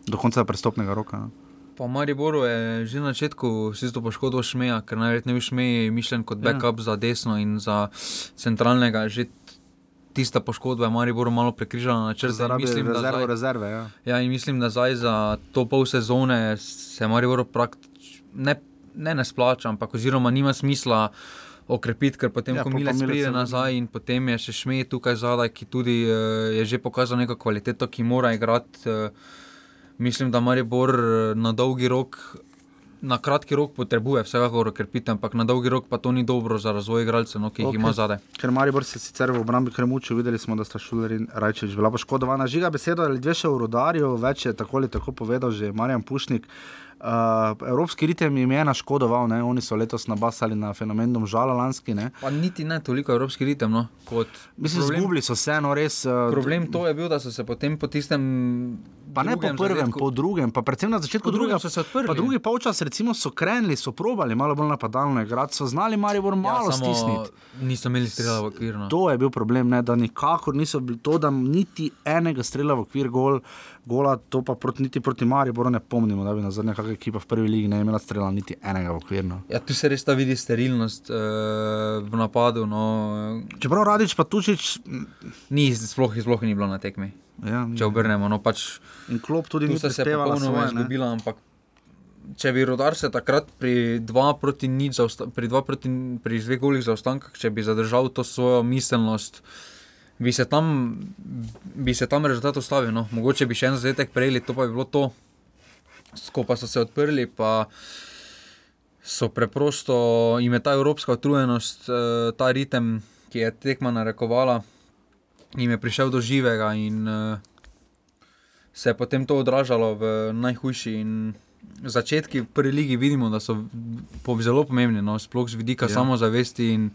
Speaker 1: Do konca prestopnega roka. No?
Speaker 2: Pa v Mariboru je že na začetku si to poškodil Šmeja, ker najverjetneje Šmej je mišljen kot
Speaker 1: Ja.
Speaker 2: backup za desno in za centralnega. Že tista poškodba je Mariboru malo prekrižala na črti.
Speaker 1: Zaradi rezervo rezerve. Ja.
Speaker 2: Ja, in mislim, da zdaj za to pol sezone se Maribor praktično ne, ne, ne splača, ampak oziroma nima smisla okrepiti, ker potem,
Speaker 1: Ja,
Speaker 2: ko Milec pride nazaj in potem je še Šmej tukaj zadaj, ki tudi uh, je že pokazal neko kvaliteto, ki mora igrati. Uh, mislim, da Maribor eh, na dolgi rok. Na kratki rok potrebuje vsekakor okrepiti, ampak na dolgi rok pa to ni dobro za razvoj igralcev, no, ki jih okay. ima zadaj.
Speaker 1: Ker Maribor se sicer v obrambi kar muči, videli smo, da sta Šuler in Rajčevič bila poškodovana. Žiga besedo ali dve še v rodarju, več je tako ali tako povedal že Marjan Pušnik. Uh, evropski ritem jim je naškodoval, ne? oni so letos nabasali na fenomenom žala lanski. Ne?
Speaker 2: Pa niti ne toliko evropski ritem. No, kot
Speaker 1: Mislim,
Speaker 2: problem-
Speaker 1: zgubili so se, no res. Uh,
Speaker 2: Problem to je bil, da so se potem po tistem.
Speaker 1: Pa ne po prvem,
Speaker 2: zadetku-
Speaker 1: po drugem, pa predvsem na začetku drugega
Speaker 2: so se odprli.
Speaker 1: Pa drugi polčas, recimo, so krenili, so probali malo bolj napadalno igrati, so znali Maribor malo
Speaker 2: ja,
Speaker 1: stisniti.
Speaker 2: Niso imeli strela v okvir. No.
Speaker 1: To je bil problem, ne, da nikakor niso bili to, da niti enega strela v okvir gol, gola, to pa proti, niti proti Mariboru ne pomnimo, da bi na zadnje kakšna ekipa v prvi ligi ne imela strela niti enega v okvir. No.
Speaker 2: Ja, tu se res ta vidi sterilnost uh, v napadu. No.
Speaker 1: Čeprav Radič pa tučič,
Speaker 2: Ni, sploh, sploh ni bilo na tekmi.
Speaker 1: ja,
Speaker 2: Če obrnemo, no pač.
Speaker 1: in klop tudi
Speaker 2: Tu
Speaker 1: ni
Speaker 2: se popolnoma
Speaker 1: svoje.
Speaker 2: izgubila, ampak če bi rodar se takrat pri 2 proti nič, pri 2 proti pri dveh golih zaostankah, če bi zadržal to svojo miselnost, bi se tam, bi se tam rezultat ustavil. No. Mogoče bi še en zadetek prejeli, to pa bi bilo to. Skupaj so se odprli, pa so preprosto, jim je ta evropska utrujenost, eh, ta ritem, ki je tekma narekovala, jim je prišel do živega in eh, se je potem to odražalo v najhujši. In začetki v prvi ligi vidimo, da so zelo pomembni, no, sploh z vidika
Speaker 1: Ja.
Speaker 2: ja. samozavesti. In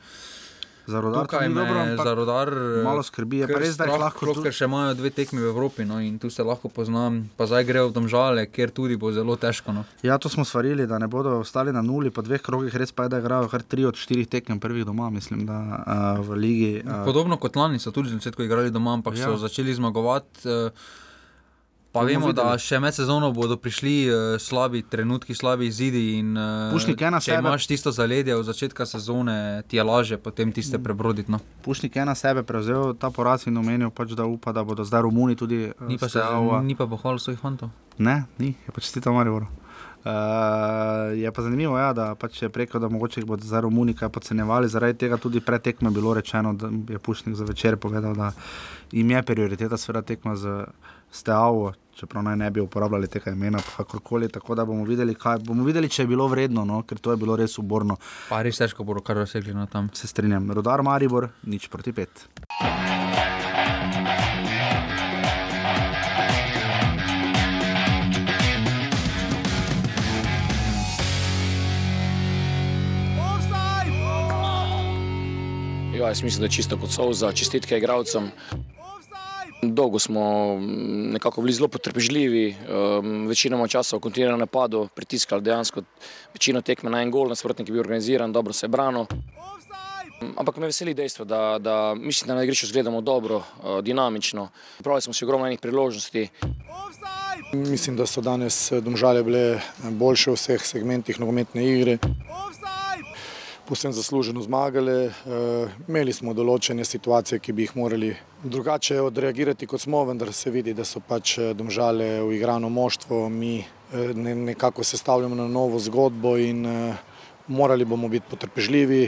Speaker 1: Za rodar
Speaker 2: tukaj me
Speaker 1: dobro,
Speaker 2: za rodar
Speaker 1: malo skrbi. Je res, da
Speaker 2: strah,
Speaker 1: lahko
Speaker 2: sploh, ker še imajo dve tekmi v Evropi no, in tu se lahko poznam. Pa zdaj grejo v domžale, kjer tudi bo zelo težko. No.
Speaker 1: Ja, to smo svarili, da ne bodo ostali na nuli po dveh krogih, res pa je, da igrajo kar tri od štirih tekem prvih doma, mislim, da uh, v ligi. Uh,
Speaker 2: Podobno kot lani so tudi na začetku igrali doma, ampak
Speaker 1: Ja.
Speaker 2: so začeli zmagovati. eh, Pa vemo, da še med sezono bodo prišli uh, slabi trenutki, slabi izidi. In, uh,
Speaker 1: Pušnik je na
Speaker 2: če
Speaker 1: sebe.
Speaker 2: imaš tisto zaledje od začetka sezone, ti je lažje potem tiste prebroditi. No.
Speaker 1: Pušnik je na sebe prevzel ta poraz in omenil, pač, da upa, da bodo zdaj Romuni tudi. eh,
Speaker 2: Ni pa, se,
Speaker 1: Steaua-
Speaker 2: ni pa pohvalil svojih fantov.
Speaker 1: Ne, ni, je pač ti tam Maribor. Uh, je pa zanimivo, ja, da pač je preko, da mogoče bodo zdaj Romuni kaj podcenjevali. Zaradi tega tudi je bilo rečeno, da je Pušnik za večer povedal, da jim je prioriteta sveda tekma z Steavo, čeprav naj ne bi uporabljali tega imena, pa kakorkoli. Tako da bomo videli, kaj, bomo videli, če je bilo vredno, no, ker to je bilo res uborno.
Speaker 2: Pa res težko bodo kar dosegli na tam.
Speaker 1: Se strinjam, rodar Maribor, nič proti pet.
Speaker 11: Ja, jaz mislim, da je čisto kot solza, čestitke igralcem. Dolgo smo mm, nekako bili zelo potrpežljivi, um, večinoma časa v kontinuiranem napadu, pritiskali dejansko večino tekme na en gol, nasprotnik je bil organiziran, dobro se je branil. Ampak me veseli dejstvo, da, da mislim, da na igrišču izgledamo dobro, uh, dinamično. Pravili smo si ogromno enih priložnosti.
Speaker 10: Mislim, da so danes eh, domžale bile boljše v vseh segmentih nogometne igre. Povsem zasluženo zmagale. Eh, Imeli smo določene situacije, ki bi jih morali drugače odreagirati, kot smo, vendar se vidi, da so pač eh, domžale uigrano moštvo, mi eh, ne, nekako sestavljamo na novo zgodbo in morali bomo biti potrpežljivi.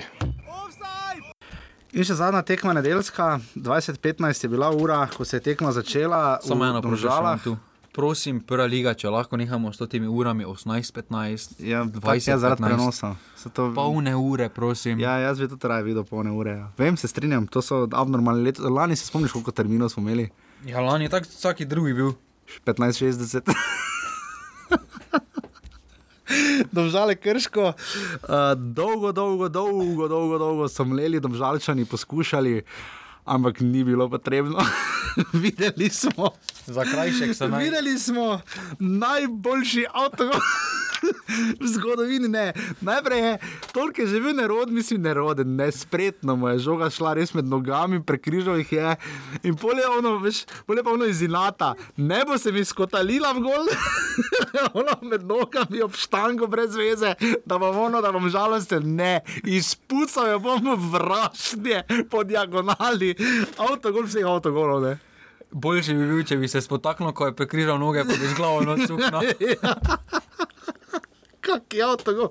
Speaker 1: In še zadnja tekma nedeljska, 2015 je bila ura, ko se je tekma začela.
Speaker 2: Samo
Speaker 1: v
Speaker 2: eno tu. Prosim, prva liga, če lahko nehamo s temi urami 18-15,
Speaker 1: Ja, tako je zaradi prenosa. To...
Speaker 2: Polne ure, prosim.
Speaker 1: Ja, jaz bi tudi raje videl polne ure. Ja. Vem, se strinjam, to so abnormalni leti. Lani se spomniš, koliko terminov smo imeli?
Speaker 2: ja lani je tak vsaki drugi bil.
Speaker 1: 15-60. <laughs> Domžale krško, uh, dolgo, dolgo, dolgo, dolgo, dolgo so mleli, domžalčani poskušali, ampak ni bilo potrebno. <laughs> Videli smo,
Speaker 2: Za krajšek se naj.
Speaker 1: videli smo najboljši avto. <laughs> <laughs> V zgodovini ne. Najprej je toliko že bil nerod, mislim, neroden, nespretno mu je žoga šla res med nogami, prekrižal jih je. In polje ono, veš, polje pa ono iz inata. Ne bo se mi skotalila v gol, <laughs> ono med nogami ob štango brez veze, da bom ono, da bom žalosten. Ne, izpucal jo bom vrašnje po diagonali. Avtogol vseh avtogolov, ne.
Speaker 2: Boljši bi bil, če bi se spotaknil, ko je prekrižal noge, pa bi z glavo noč <laughs>
Speaker 1: Kak je avtogol?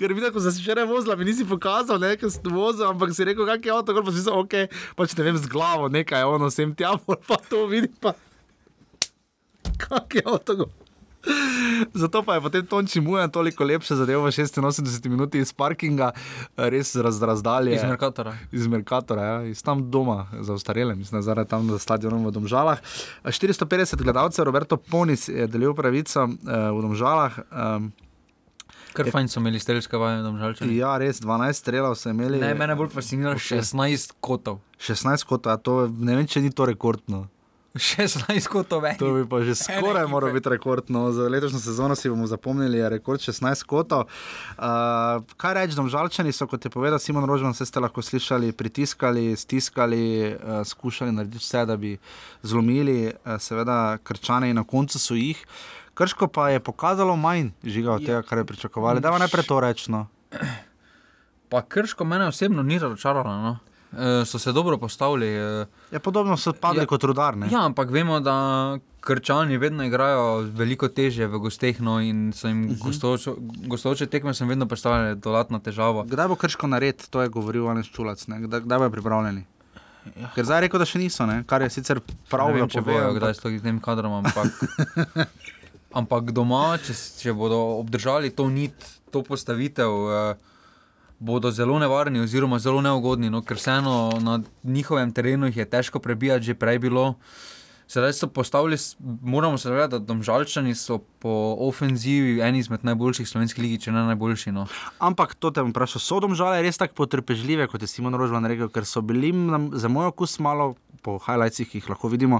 Speaker 1: Ker vidiš, ko si se včeraj vozila, mi nisi pokazal, ne, ker si vozil, ampak si rekel, kak je avto, pa si rekel, ok, pač ne vem, z glavo nekaj, ono sem tja, pol <laughs> pa to vidi, pa kak je avto. Zato pa je potem Tonči Mujan toliko lepše zadevo v 86 minuti iz parkinga, res raz, razdalje.
Speaker 2: Iz Merkatora.
Speaker 1: Iz Merkatora, ja, iz tam doma, za ostarele, mislim, zaradi tam za stadionom v Domžalah. 450 gledalcev, Roberto Ponis je delil pravico uh, v Domžalah. Um,
Speaker 2: Kar fajn so imeli strelske vaje, da žalčani.
Speaker 1: Ja, res 12 strelov so imeli.
Speaker 2: Ne, mene bolj fascinira
Speaker 1: Ok.
Speaker 2: 16 kotov.
Speaker 1: 16 kot, a to ne vem, če ni to rekordno.
Speaker 2: 16 kotov več.
Speaker 1: To bi pa že skoraj moral biti rekord. No. Za letošnjo sezono si bomo zapomnili, je rekord 16 kotov. Uh, kaj reči, domžalčani so, kot je povedal Simon Rožman, vse ste lahko slišali, pritiskali, stiskali, uh, skušali narediti vse, da bi zlomili, uh, seveda, krčane in na koncu so jih. Krško pa je pokazalo manj žiga od tega, kar je pričakovali. Da, najprej to rečeno.
Speaker 2: Pa krško mene osebno ni razočaralo. No. E, so se dobro postavili. E,
Speaker 1: Ja, podobno so padli
Speaker 2: Ja.
Speaker 1: kot rudarne.
Speaker 2: ja, ampak vemo, da krčani vedno igrajo veliko teže v gosteh no, in so jim uh
Speaker 1: Mhm.
Speaker 2: -huh. gostoče, gostoče tekme sem vedno predstavljali dodatno težavo.
Speaker 1: Kdaj bo krško nared, to je govoril Anes Čulac, ne? kdaj, kdaj bojo pripravljeni? Ker zdaj je rekel, da še niso, ne? kar je sicer prav,
Speaker 2: Ja.
Speaker 1: da
Speaker 2: če bojo
Speaker 1: ampak-
Speaker 2: kdaj s tem kadrom, ampak, <laughs> ampak doma, če, če bodo obdržali to nit, to postavitev, eh, bodo zelo nevarni oziroma zelo neugodni, no, ker vseeno na njihovem terenu jih je težko prebijati, že prej bilo. Sedaj so postavili, moramo se zavedati, da domžalčani so po ofenzivi eni izmed najboljših slovenskih lig, če ne najboljši. No.
Speaker 1: Ampak to te bom vprašal, so domžale res tako potrpežljive, kot je Simon Rožman rekel, ker so bili za moj okus malo. Po highlightsih, ki jih lahko vidimo,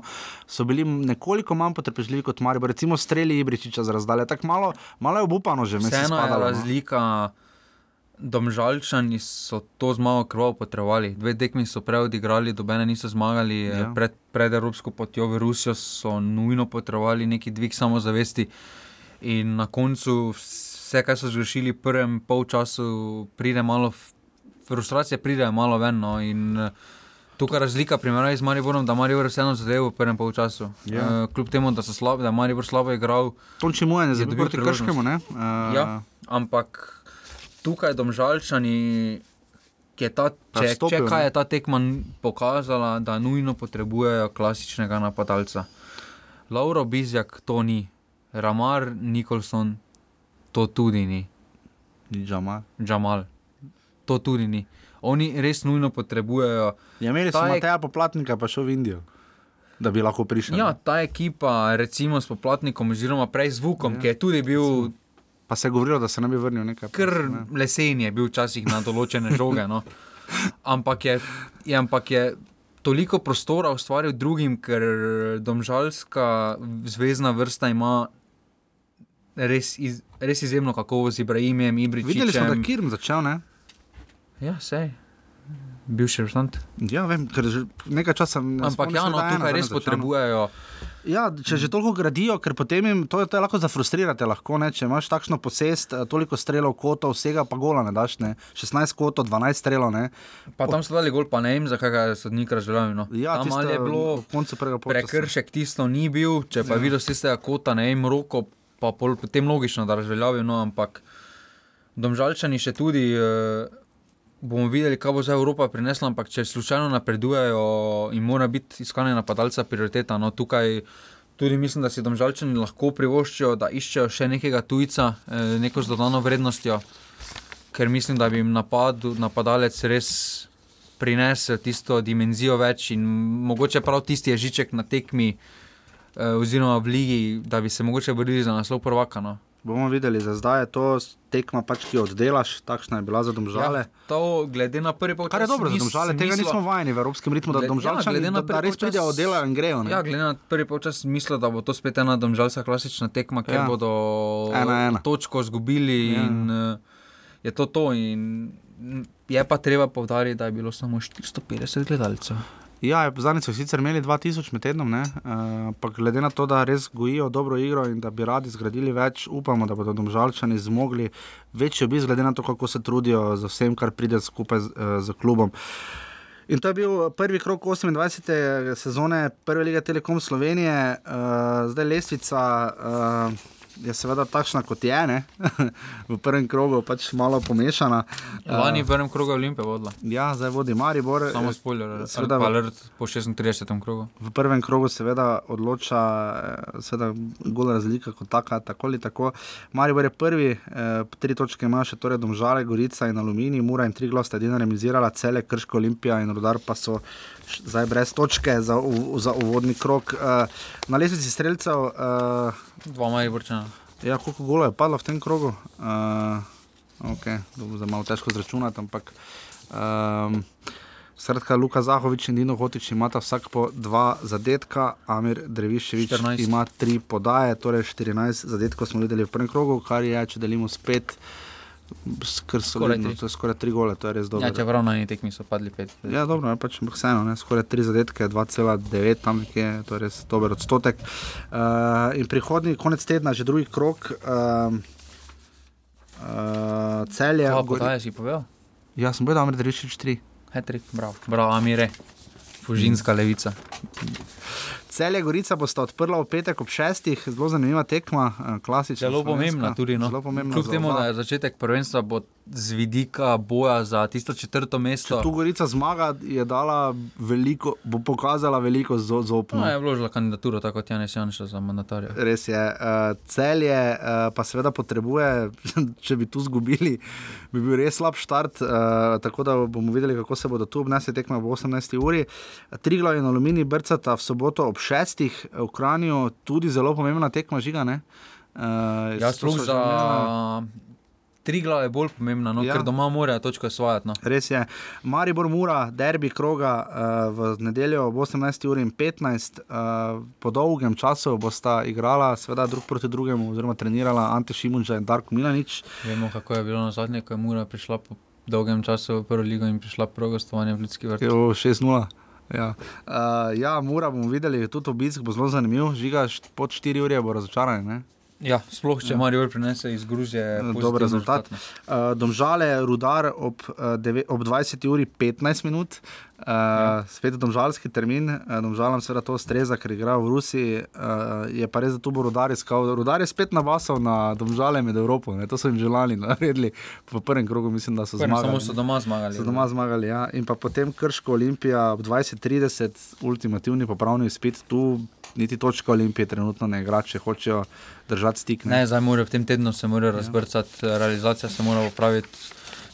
Speaker 1: so bili nekoliko manj potrpežljivi kot Marijo, recimo streli Ibričiča z razdalje. Tako malo, malo je obupano že, mislim,
Speaker 2: Vseeno je
Speaker 1: spadalo. no.
Speaker 2: Domžalčani so to zmago krvavo potrebovali. Dve tekmi so prej odigrali, dobene niso zmagali.
Speaker 1: Ja.
Speaker 2: Ja. Pred, pred Evropsko potjo v Rusijo so nujno potrebovali neki dvig samozavesti. In na koncu vse, kar so zgrešili v prvem polčasu, pride malo, frustracije pridejo malo ven. No, in, eh, Tukaj je razlika primerjavi z Mariborom, da Maribor vseeno zadeval v prvem polčasu.
Speaker 1: Ja.
Speaker 2: Uh, kljub temu, da, slab, da je Maribor slabo igral,
Speaker 1: Tonči Mujan je zabil proti
Speaker 2: priložnost.
Speaker 1: Krškemu, ne? Uh,
Speaker 2: Ja, ampak tukaj domžalčani, je ta, če, če kaj je ta tekma pokazala, da nujno potrebujejo klasičnega napadalca. Lauro Bizjak to ni, Ramar Nikolson to tudi ni,
Speaker 1: Džamal.
Speaker 2: Džamal to tudi ni. Oni res nujno potrebujejo.
Speaker 1: Ja, imeli
Speaker 2: Ta je-
Speaker 1: Mateja Poplatnika, pa šel v Indijo, da bi lahko prišel.
Speaker 2: Ja, ta ekipa, recimo s poplatnikom, oziroma prej z Vukom, ja. ki je tudi bil
Speaker 1: Pa se je govorilo, da se ne bi vrnil nekaj.
Speaker 2: kar
Speaker 1: ne.
Speaker 2: lesen je bil včasih na določene žoge. No. <laughs> Ampak, je, je, ampak je toliko prostora ustvaril drugim, ker domžalska zvezdna vrsta ima res, iz, res izjemno kakovost z Ibrahimom, Ibričičem.
Speaker 1: Videli smo, da je Kirm začel, ne?
Speaker 2: Ja, sej. Bivši reprezentant.
Speaker 1: Ja, vem, ker že nekaj časa. ne
Speaker 2: Ampak ja, no, tukaj res
Speaker 1: začel,
Speaker 2: potrebujejo.
Speaker 1: Ja, če že toliko gradijo, ker potem jim to, to lahko zafrustrirate, lahko, ne? če imaš takšno posest, eh, toliko strelov, kotov, vsega pa gola ne daš, ne? 16 kotov, 12 strelov, ne?
Speaker 2: Pa tam so dali gol, pa ne vem, zakaj ga je sodnik razveljavil. No.
Speaker 1: Ja,
Speaker 2: tam
Speaker 1: tisto
Speaker 2: ali je bilo
Speaker 1: ob koncu prvega polčasa.
Speaker 2: prekršek, tisto ni bil, če pa
Speaker 1: Ja.
Speaker 2: videl z tistega kota, ne vem, roko, pa pol, potem logično, da razveljavil, no, ampak domžalčani še tudi. Uh, Bomo videli, kaj bo za Evropa prinesla, ampak če slučajno napredujejo in mora biti iskanje napadalca prioriteta, no tukaj tudi mislim, da si domžalčani lahko privoščijo, da iščejo še nekega tujca, eh, neko z dodano vrednostjo, ker mislim, da bi jim napad, napadalec res prinesel tisto dimenzijo več in mogoče prav tisti ježiček na tekmi eh, oziroma v ligi, da bi se mogoče borili za naslov prvaka. No.
Speaker 1: Bomo videli, za zdaj je to tekma, pač, ki jo oddelaš, takšna je bila za domžale.
Speaker 2: Ja, to, glede na prvi.
Speaker 1: Kar je dobro za domžale, tega
Speaker 2: mislil-
Speaker 1: nismo vajeni v evropskem ritmu, da
Speaker 2: Gled-
Speaker 1: domžalčani
Speaker 2: glede
Speaker 1: da,
Speaker 2: na prvi polčas-
Speaker 1: pridejo, oddelajo in grejo. Ne?
Speaker 2: Ja, glede na prvi polčas, mislim, da bo to spet ena domžalska klasična tekma, ker
Speaker 1: Ja.
Speaker 2: ja. bodo
Speaker 1: Ena, ena.
Speaker 2: točko izgubili.
Speaker 1: Ja.
Speaker 2: Ja. In, uh, je to to. In, je pa treba povdariti, da je bilo samo 450 gledalcev.
Speaker 1: Ja, zadnjič so sicer imeli 2000 med tednom, ne? uh, ampak glede na to, da res gojijo dobro igro in da bi radi zgradili več, upamo, da bodo domžalčani zmogli večji obisk, glede na to, kako se trudijo za vsem, kar pride skupaj z, uh, z klubom. In to je bil prvi krok 28. sezone Prve lige Telekom Slovenije, uh, zdaj lestvica. Uh, je seveda takšna, kot je, ne? <laughs> v prvem krogu pač malo pomešana.
Speaker 2: Lani
Speaker 1: Eh,
Speaker 2: v prvem krogu je Olimpija vodila.
Speaker 1: Ja, zdaj vodi Maribor.
Speaker 2: Samo
Speaker 1: Eh,
Speaker 2: spoiler,
Speaker 1: seveda-
Speaker 2: seveda, alert po 36. krogu.
Speaker 1: V prvem krogu seveda odloča eh, seveda gol razlika kot taka, tako ali tako. Maribor je prvi, eh, tri točke ima še torej Domžale, Gorica in Aluminij, Mura in tri sta edina remisirala, cele Krško, Olimpija in Rudar pa so zdaj brez točke za, u, za uvodni krok. Eh, na lestvici streljcev, eh,
Speaker 2: Dva Mariborčana.
Speaker 1: ja, koliko golo je padlo v tem krogu? Uh, okay, to bo zdaj malo težko zračunati, ampak. Um, Skratka, Luka Zahovič in Dino Hotič imata vsak po dva zadetka, Amir Dreviševič
Speaker 2: 14.
Speaker 1: ima tri podaje, torej 14 zadetkov smo videli v prvem krogu, kar je, če delimo spet, skr
Speaker 2: Skoraj tri.
Speaker 1: to je skoraj tri gole, to je res dobro.
Speaker 2: Ja, čeprav na eni tekmi so padli pet.
Speaker 1: Ja, dobro, je pač ampak vseeno, ne, skoraj 3 zadetke, 2,9 tam nekje, to je res dober odstotek. Uh, in prihodnji konec tedna, že drugi krok, uh, uh, celje.
Speaker 2: Ja, podaje si povedal?
Speaker 1: Ja, sem povedal, da je rešič 3.
Speaker 2: Hetrik, bravo. Bravo, Amire. Fužinska levica.
Speaker 1: Celje Gorica bosta odprla v petek ob šestih, zelo zanimiva tekma, eh, klasična.
Speaker 2: Zelo pomembna tudi. No.
Speaker 1: Zelo pomembna.
Speaker 2: Kljub temu, da je začetek prvenstva bo z vidika boja za tisto četrto mesto.
Speaker 1: Tu Gorica zmaga je dala veliko, bo pokazala veliko zaupanja.
Speaker 2: No, je vložila kandidaturo, tako kot Janes Janša za mandatarja.
Speaker 1: Res je. Uh, celje uh, pa seveda potrebuje, <laughs> če bi tu izgubili, bi bil res slab start. Uh, tako da bomo videli, kako se bodo tu obnesli tekme ob 18. uri. Triglav in Aluminij brcata v soboto ob 6. v Kranju, tudi zelo pomembna tekma žiga. Ne? Uh,
Speaker 2: Ja, sploh za tri glave je bolj pomembna, no,
Speaker 1: Ja.
Speaker 2: ker doma morajo točko osvajati. No.
Speaker 1: Res je. Maribor Mura, derbi kroga uh, v nedeljo ob 18. uri in 15. Uh, po dolgem času bosta igrala, seveda drug proti drugemu, oziroma trenirala Ante Šimunča in Darko Milanič.
Speaker 2: Vemo, kako je bilo na zadnje, ko je Mura prišla po dolgem času v prvo ligo in prišla prvo gostovanje v Ljudski vrt.
Speaker 1: Jo, 6-0. Ja. Uh, ja, mora bomo videli, tudi obisk bo zelo zanimiv. Žiga, št- pod 4 ure bo razočaran. Ne?
Speaker 2: Ja, sploh če
Speaker 1: Ja.
Speaker 2: ja. Marijo prinese iz Gruzije.
Speaker 1: Dober
Speaker 2: pozitiven
Speaker 1: rezultat.
Speaker 2: no.
Speaker 1: Uh, Domžale, rudar ob, uh, deve, ob 20 uri 15 minut. Uh, ja. Spet domžalski termin, uh, domžalam seveda to ustreza, ker igra v Rusiji. Uh, je pa res, da tu bo rudar iskal. Rudar je spet navasal na domžale med Evropo, ne? to so jim želani <laughs> naredili. V prvem krogu mislim, da so zmagali.
Speaker 2: samo so doma zmagali.
Speaker 1: So doma zmagali, ja. In pa potem Krško Olimpija ob 20:30, ultimativni popravni izpit, tu niti točka Olimpije trenutno ne igra, če hočejo držati stik.
Speaker 2: Ne, zdaj morajo v tem tednu se morajo razbrcati, realizacija se mora popraviti.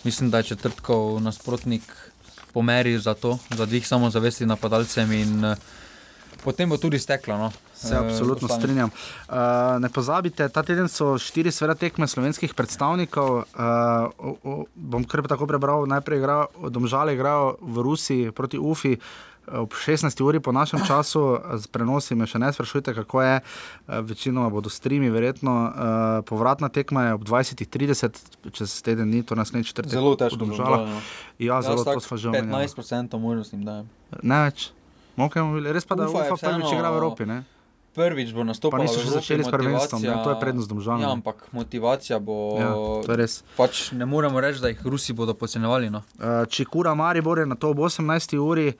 Speaker 2: Mislim, da je četrtkov nasprotnik pomeril za to, za dvig samozavesti napadalcem in uh, potem bo tudi steklo. No.
Speaker 1: Se
Speaker 2: Eh,
Speaker 1: absolutno
Speaker 2: ostane.
Speaker 1: strinjam. Uh, ne pozabite, ta teden so štiri sveda tekme slovenskih predstavnikov. Uh, o, o, bom kar tako prebral. Najprej igra, domžale igrajo v Rusiji proti UFI. Ob 16. uri po našem času, z prenosi me še ne sprašujte, kako je, Eh, večinoma bodo streami, verjetno. Uh, povratna tekma je ob 20.30, čez teden dni, to naslednji četrtek.
Speaker 2: Zelo
Speaker 1: v
Speaker 2: težko.
Speaker 1: Domžalah.
Speaker 2: Domžale, no.
Speaker 1: Ja, zelo to smo že omenjali.
Speaker 2: 15% možnosti jim dajem.
Speaker 1: Ne več. Mokaj, res pa da
Speaker 2: Ufa je
Speaker 1: UFA prvič igra v Evropi. Ne?
Speaker 2: Prvič bo nastopil.
Speaker 1: Pa niso še začeli s prvenstvom, ne, to je prednost Domžalam.
Speaker 2: Ja, ampak motivacija bo.
Speaker 1: Ja, to je res.
Speaker 2: Pač ne moremo reči, da jih Rusi bodo podcenjevali. No.
Speaker 1: Uh, Čikura Maribor je na to ob 18. uri uh,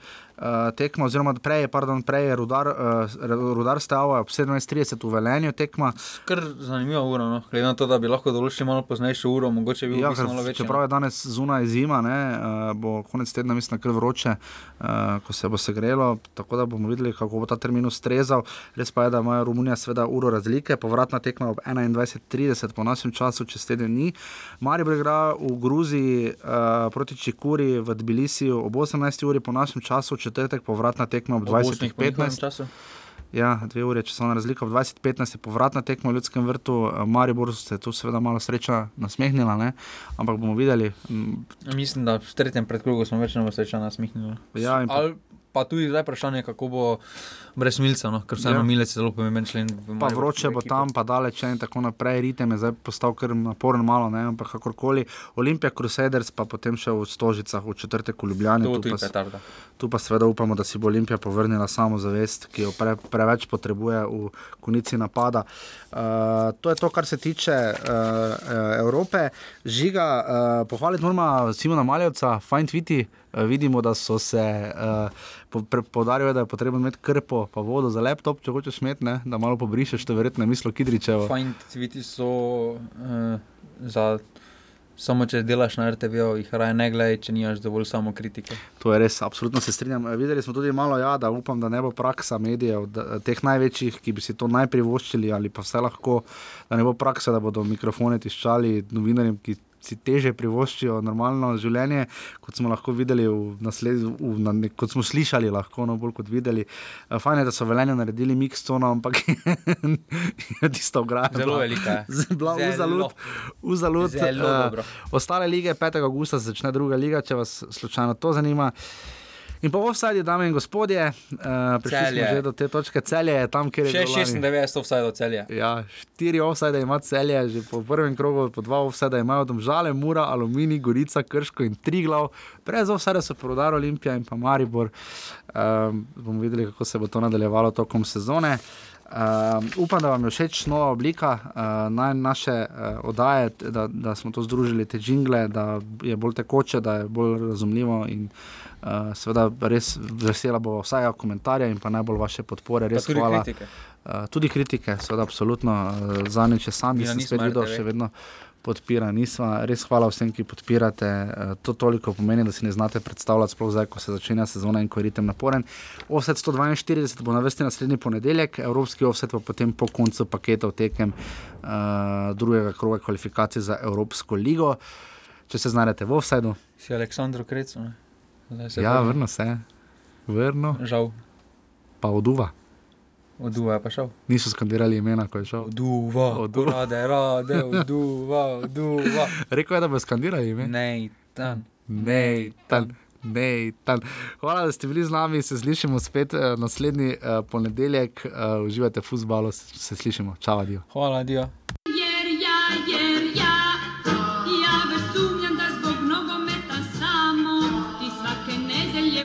Speaker 1: tekma, oziroma prej, je, pardon, prej je rudar, uh, rudar stava ob 17.30 v Velenju tekma.
Speaker 2: Kar zanimiva ura, no. glede na to, da bi lahko določili malo poznejšo uro, mogoče bi
Speaker 1: Ja,
Speaker 2: bilo
Speaker 1: ker,
Speaker 2: malo večje.
Speaker 1: čeprav je danes zunaj zima, ne, uh, bo konec tedna, mislim, kar vroče, uh, ko se bo segrelo. Tako da bomo videli, kako bo ta termin ustrezal. Res pa je, da ima Romunija seveda uro razlike, povratna tekma ob 21.30 po našem času, čez teden dni. Maribor igra v Gruziji uh, proti Čikuri v Tbilisiju ob 18. uri po našem času, četrtek povratna tekma ob
Speaker 2: Ob osmih po njihovem
Speaker 1: 20.15.
Speaker 2: času.
Speaker 1: Ja, dve uri je časovna razlika, ob 20.15 je povratna tekma v Ljudskem vrtu, eh, Maribor se je tu seveda malo sreča nasmehnila, ne? ampak bomo videli. Mm,
Speaker 2: Mislim, da v tretjem predkrogu smo več ne bo sreča nasmihnili.
Speaker 1: Ja, pa-
Speaker 2: pa tudi zdaj vprašanje, kako bo brez milca, no? ker vseeno
Speaker 1: Ja.
Speaker 2: milec je zelo pomemben člen.
Speaker 1: Pa vroče bo tam, pa daleč in tako naprej. Ritem je zdaj postal kar naporen, malo, ne? ampak kakorkoli. Olimpija, Crusaders, pa potem še v Stožicah, v četrtek v Ljubljani. Tu
Speaker 2: tudi
Speaker 1: pa, tu pa seveda upamo, da si bo Olimpija povrnila samozavest, ki jo pre, preveč potrebuje v konici napada. Uh, to je to, kar se tiče uh, Evrope. Žiga, uh, pohvaliti moramo Simona Maljevca, fajn tviti. Uh, vidimo, da so se uh, podaril je, da je potrebno imeti krpo, pa vodo za laptop, če hočeš imeti, ne, da malo pobrišeš, to verjetno je mislo Kidričevo.
Speaker 2: Fajn, tviti so uh, za. Samo če delaš na RTV, jih raje ne gledaj, če nimaš dovolj samo kritike.
Speaker 1: To je res, absolutno se strinjam. Eh, videli smo tudi malo, ja, da upam, da ne bo praksa medijev, da, teh največjih, ki bi si to najprej voščili ali pa vse lahko, da ne bo praksa, da bodo mikrofone tiščali novinarjem, ki si teže privoščijo normalno življenje, kot smo lahko videli, v naslednji, v, na, kot smo slišali, lahko no, bolj kot videli. Uh, fajn je, da so veljeni naredili mix tono, ampak <laughs> tisto ograja.
Speaker 2: Zelo velika. <laughs>
Speaker 1: Bila uzalud. uzalud uh, ostale lige 5. augusta začne druga liga, če vas slučajno to zanima. In pa v offsajdu, dame in gospodje, uh, prišli smo že do te točke, celje je tam, kjer je.
Speaker 2: Še 96 offsajdo celje.
Speaker 1: Ja, štiri offsajde ima celje, že po prvem krogu, po dva offsajda imajo tam žale, mura, aluminij, gorica, krško in tri glav. Brez offsajda so prodali Olimpija in pa Maribor. Um, bomo videli, kako se bo to nadaljevalo tokom sezone. Uh, upam, da vam je všeč nova oblika uh, naj naše uh, oddaje, da, da smo to združili, te jingle, da je bolj tekoče, da je bolj razumljivo. In, uh, seveda, res vesela bo vsaj komentarja in pa najbolj vaše podpore. Res
Speaker 2: tudi
Speaker 1: hvala.
Speaker 2: kritike.
Speaker 1: Uh, tudi kritike, seveda, absolutno. Uh, Zadnjič, če sam
Speaker 2: Ja,
Speaker 1: nisem
Speaker 2: nismo
Speaker 1: spet videl, še vedno podpira. Nisva. Res hvala vsem, ki podpirate. Uh, to toliko pomeni, da si ne znate predstavljati, sploh zdaj, ko se začenja sezona in ko je ritem naporen. Offset 142 bo na vrsti naslednji ponedeljek, evropski offset pa potem po koncu paketov tekem uh, drugega kroga kvalifikacij za Evropsko ligo. Če se znajdete v offsetu,
Speaker 2: Si Aleksandro Krecu. ne?
Speaker 1: Ja, vrno se, vrno,
Speaker 2: Žal,
Speaker 1: pa oduva.
Speaker 2: oduva je pa šel.
Speaker 1: Niso skandirali imena, ko je šel.
Speaker 2: Oduva,
Speaker 1: Oduva.
Speaker 2: rade, rade, oduva, oduva. <laughs>
Speaker 1: Rekel je, da bo skandirali ime.
Speaker 2: Nej, tam.
Speaker 1: Ne, tam. Ne, tam. Hvala, da ste bili z nami, se slišimo spet uh, naslednji uh, ponedeljek, uh, uživate v futbalu, se, slišimo, čau, adijo.
Speaker 2: Hvala, Dio.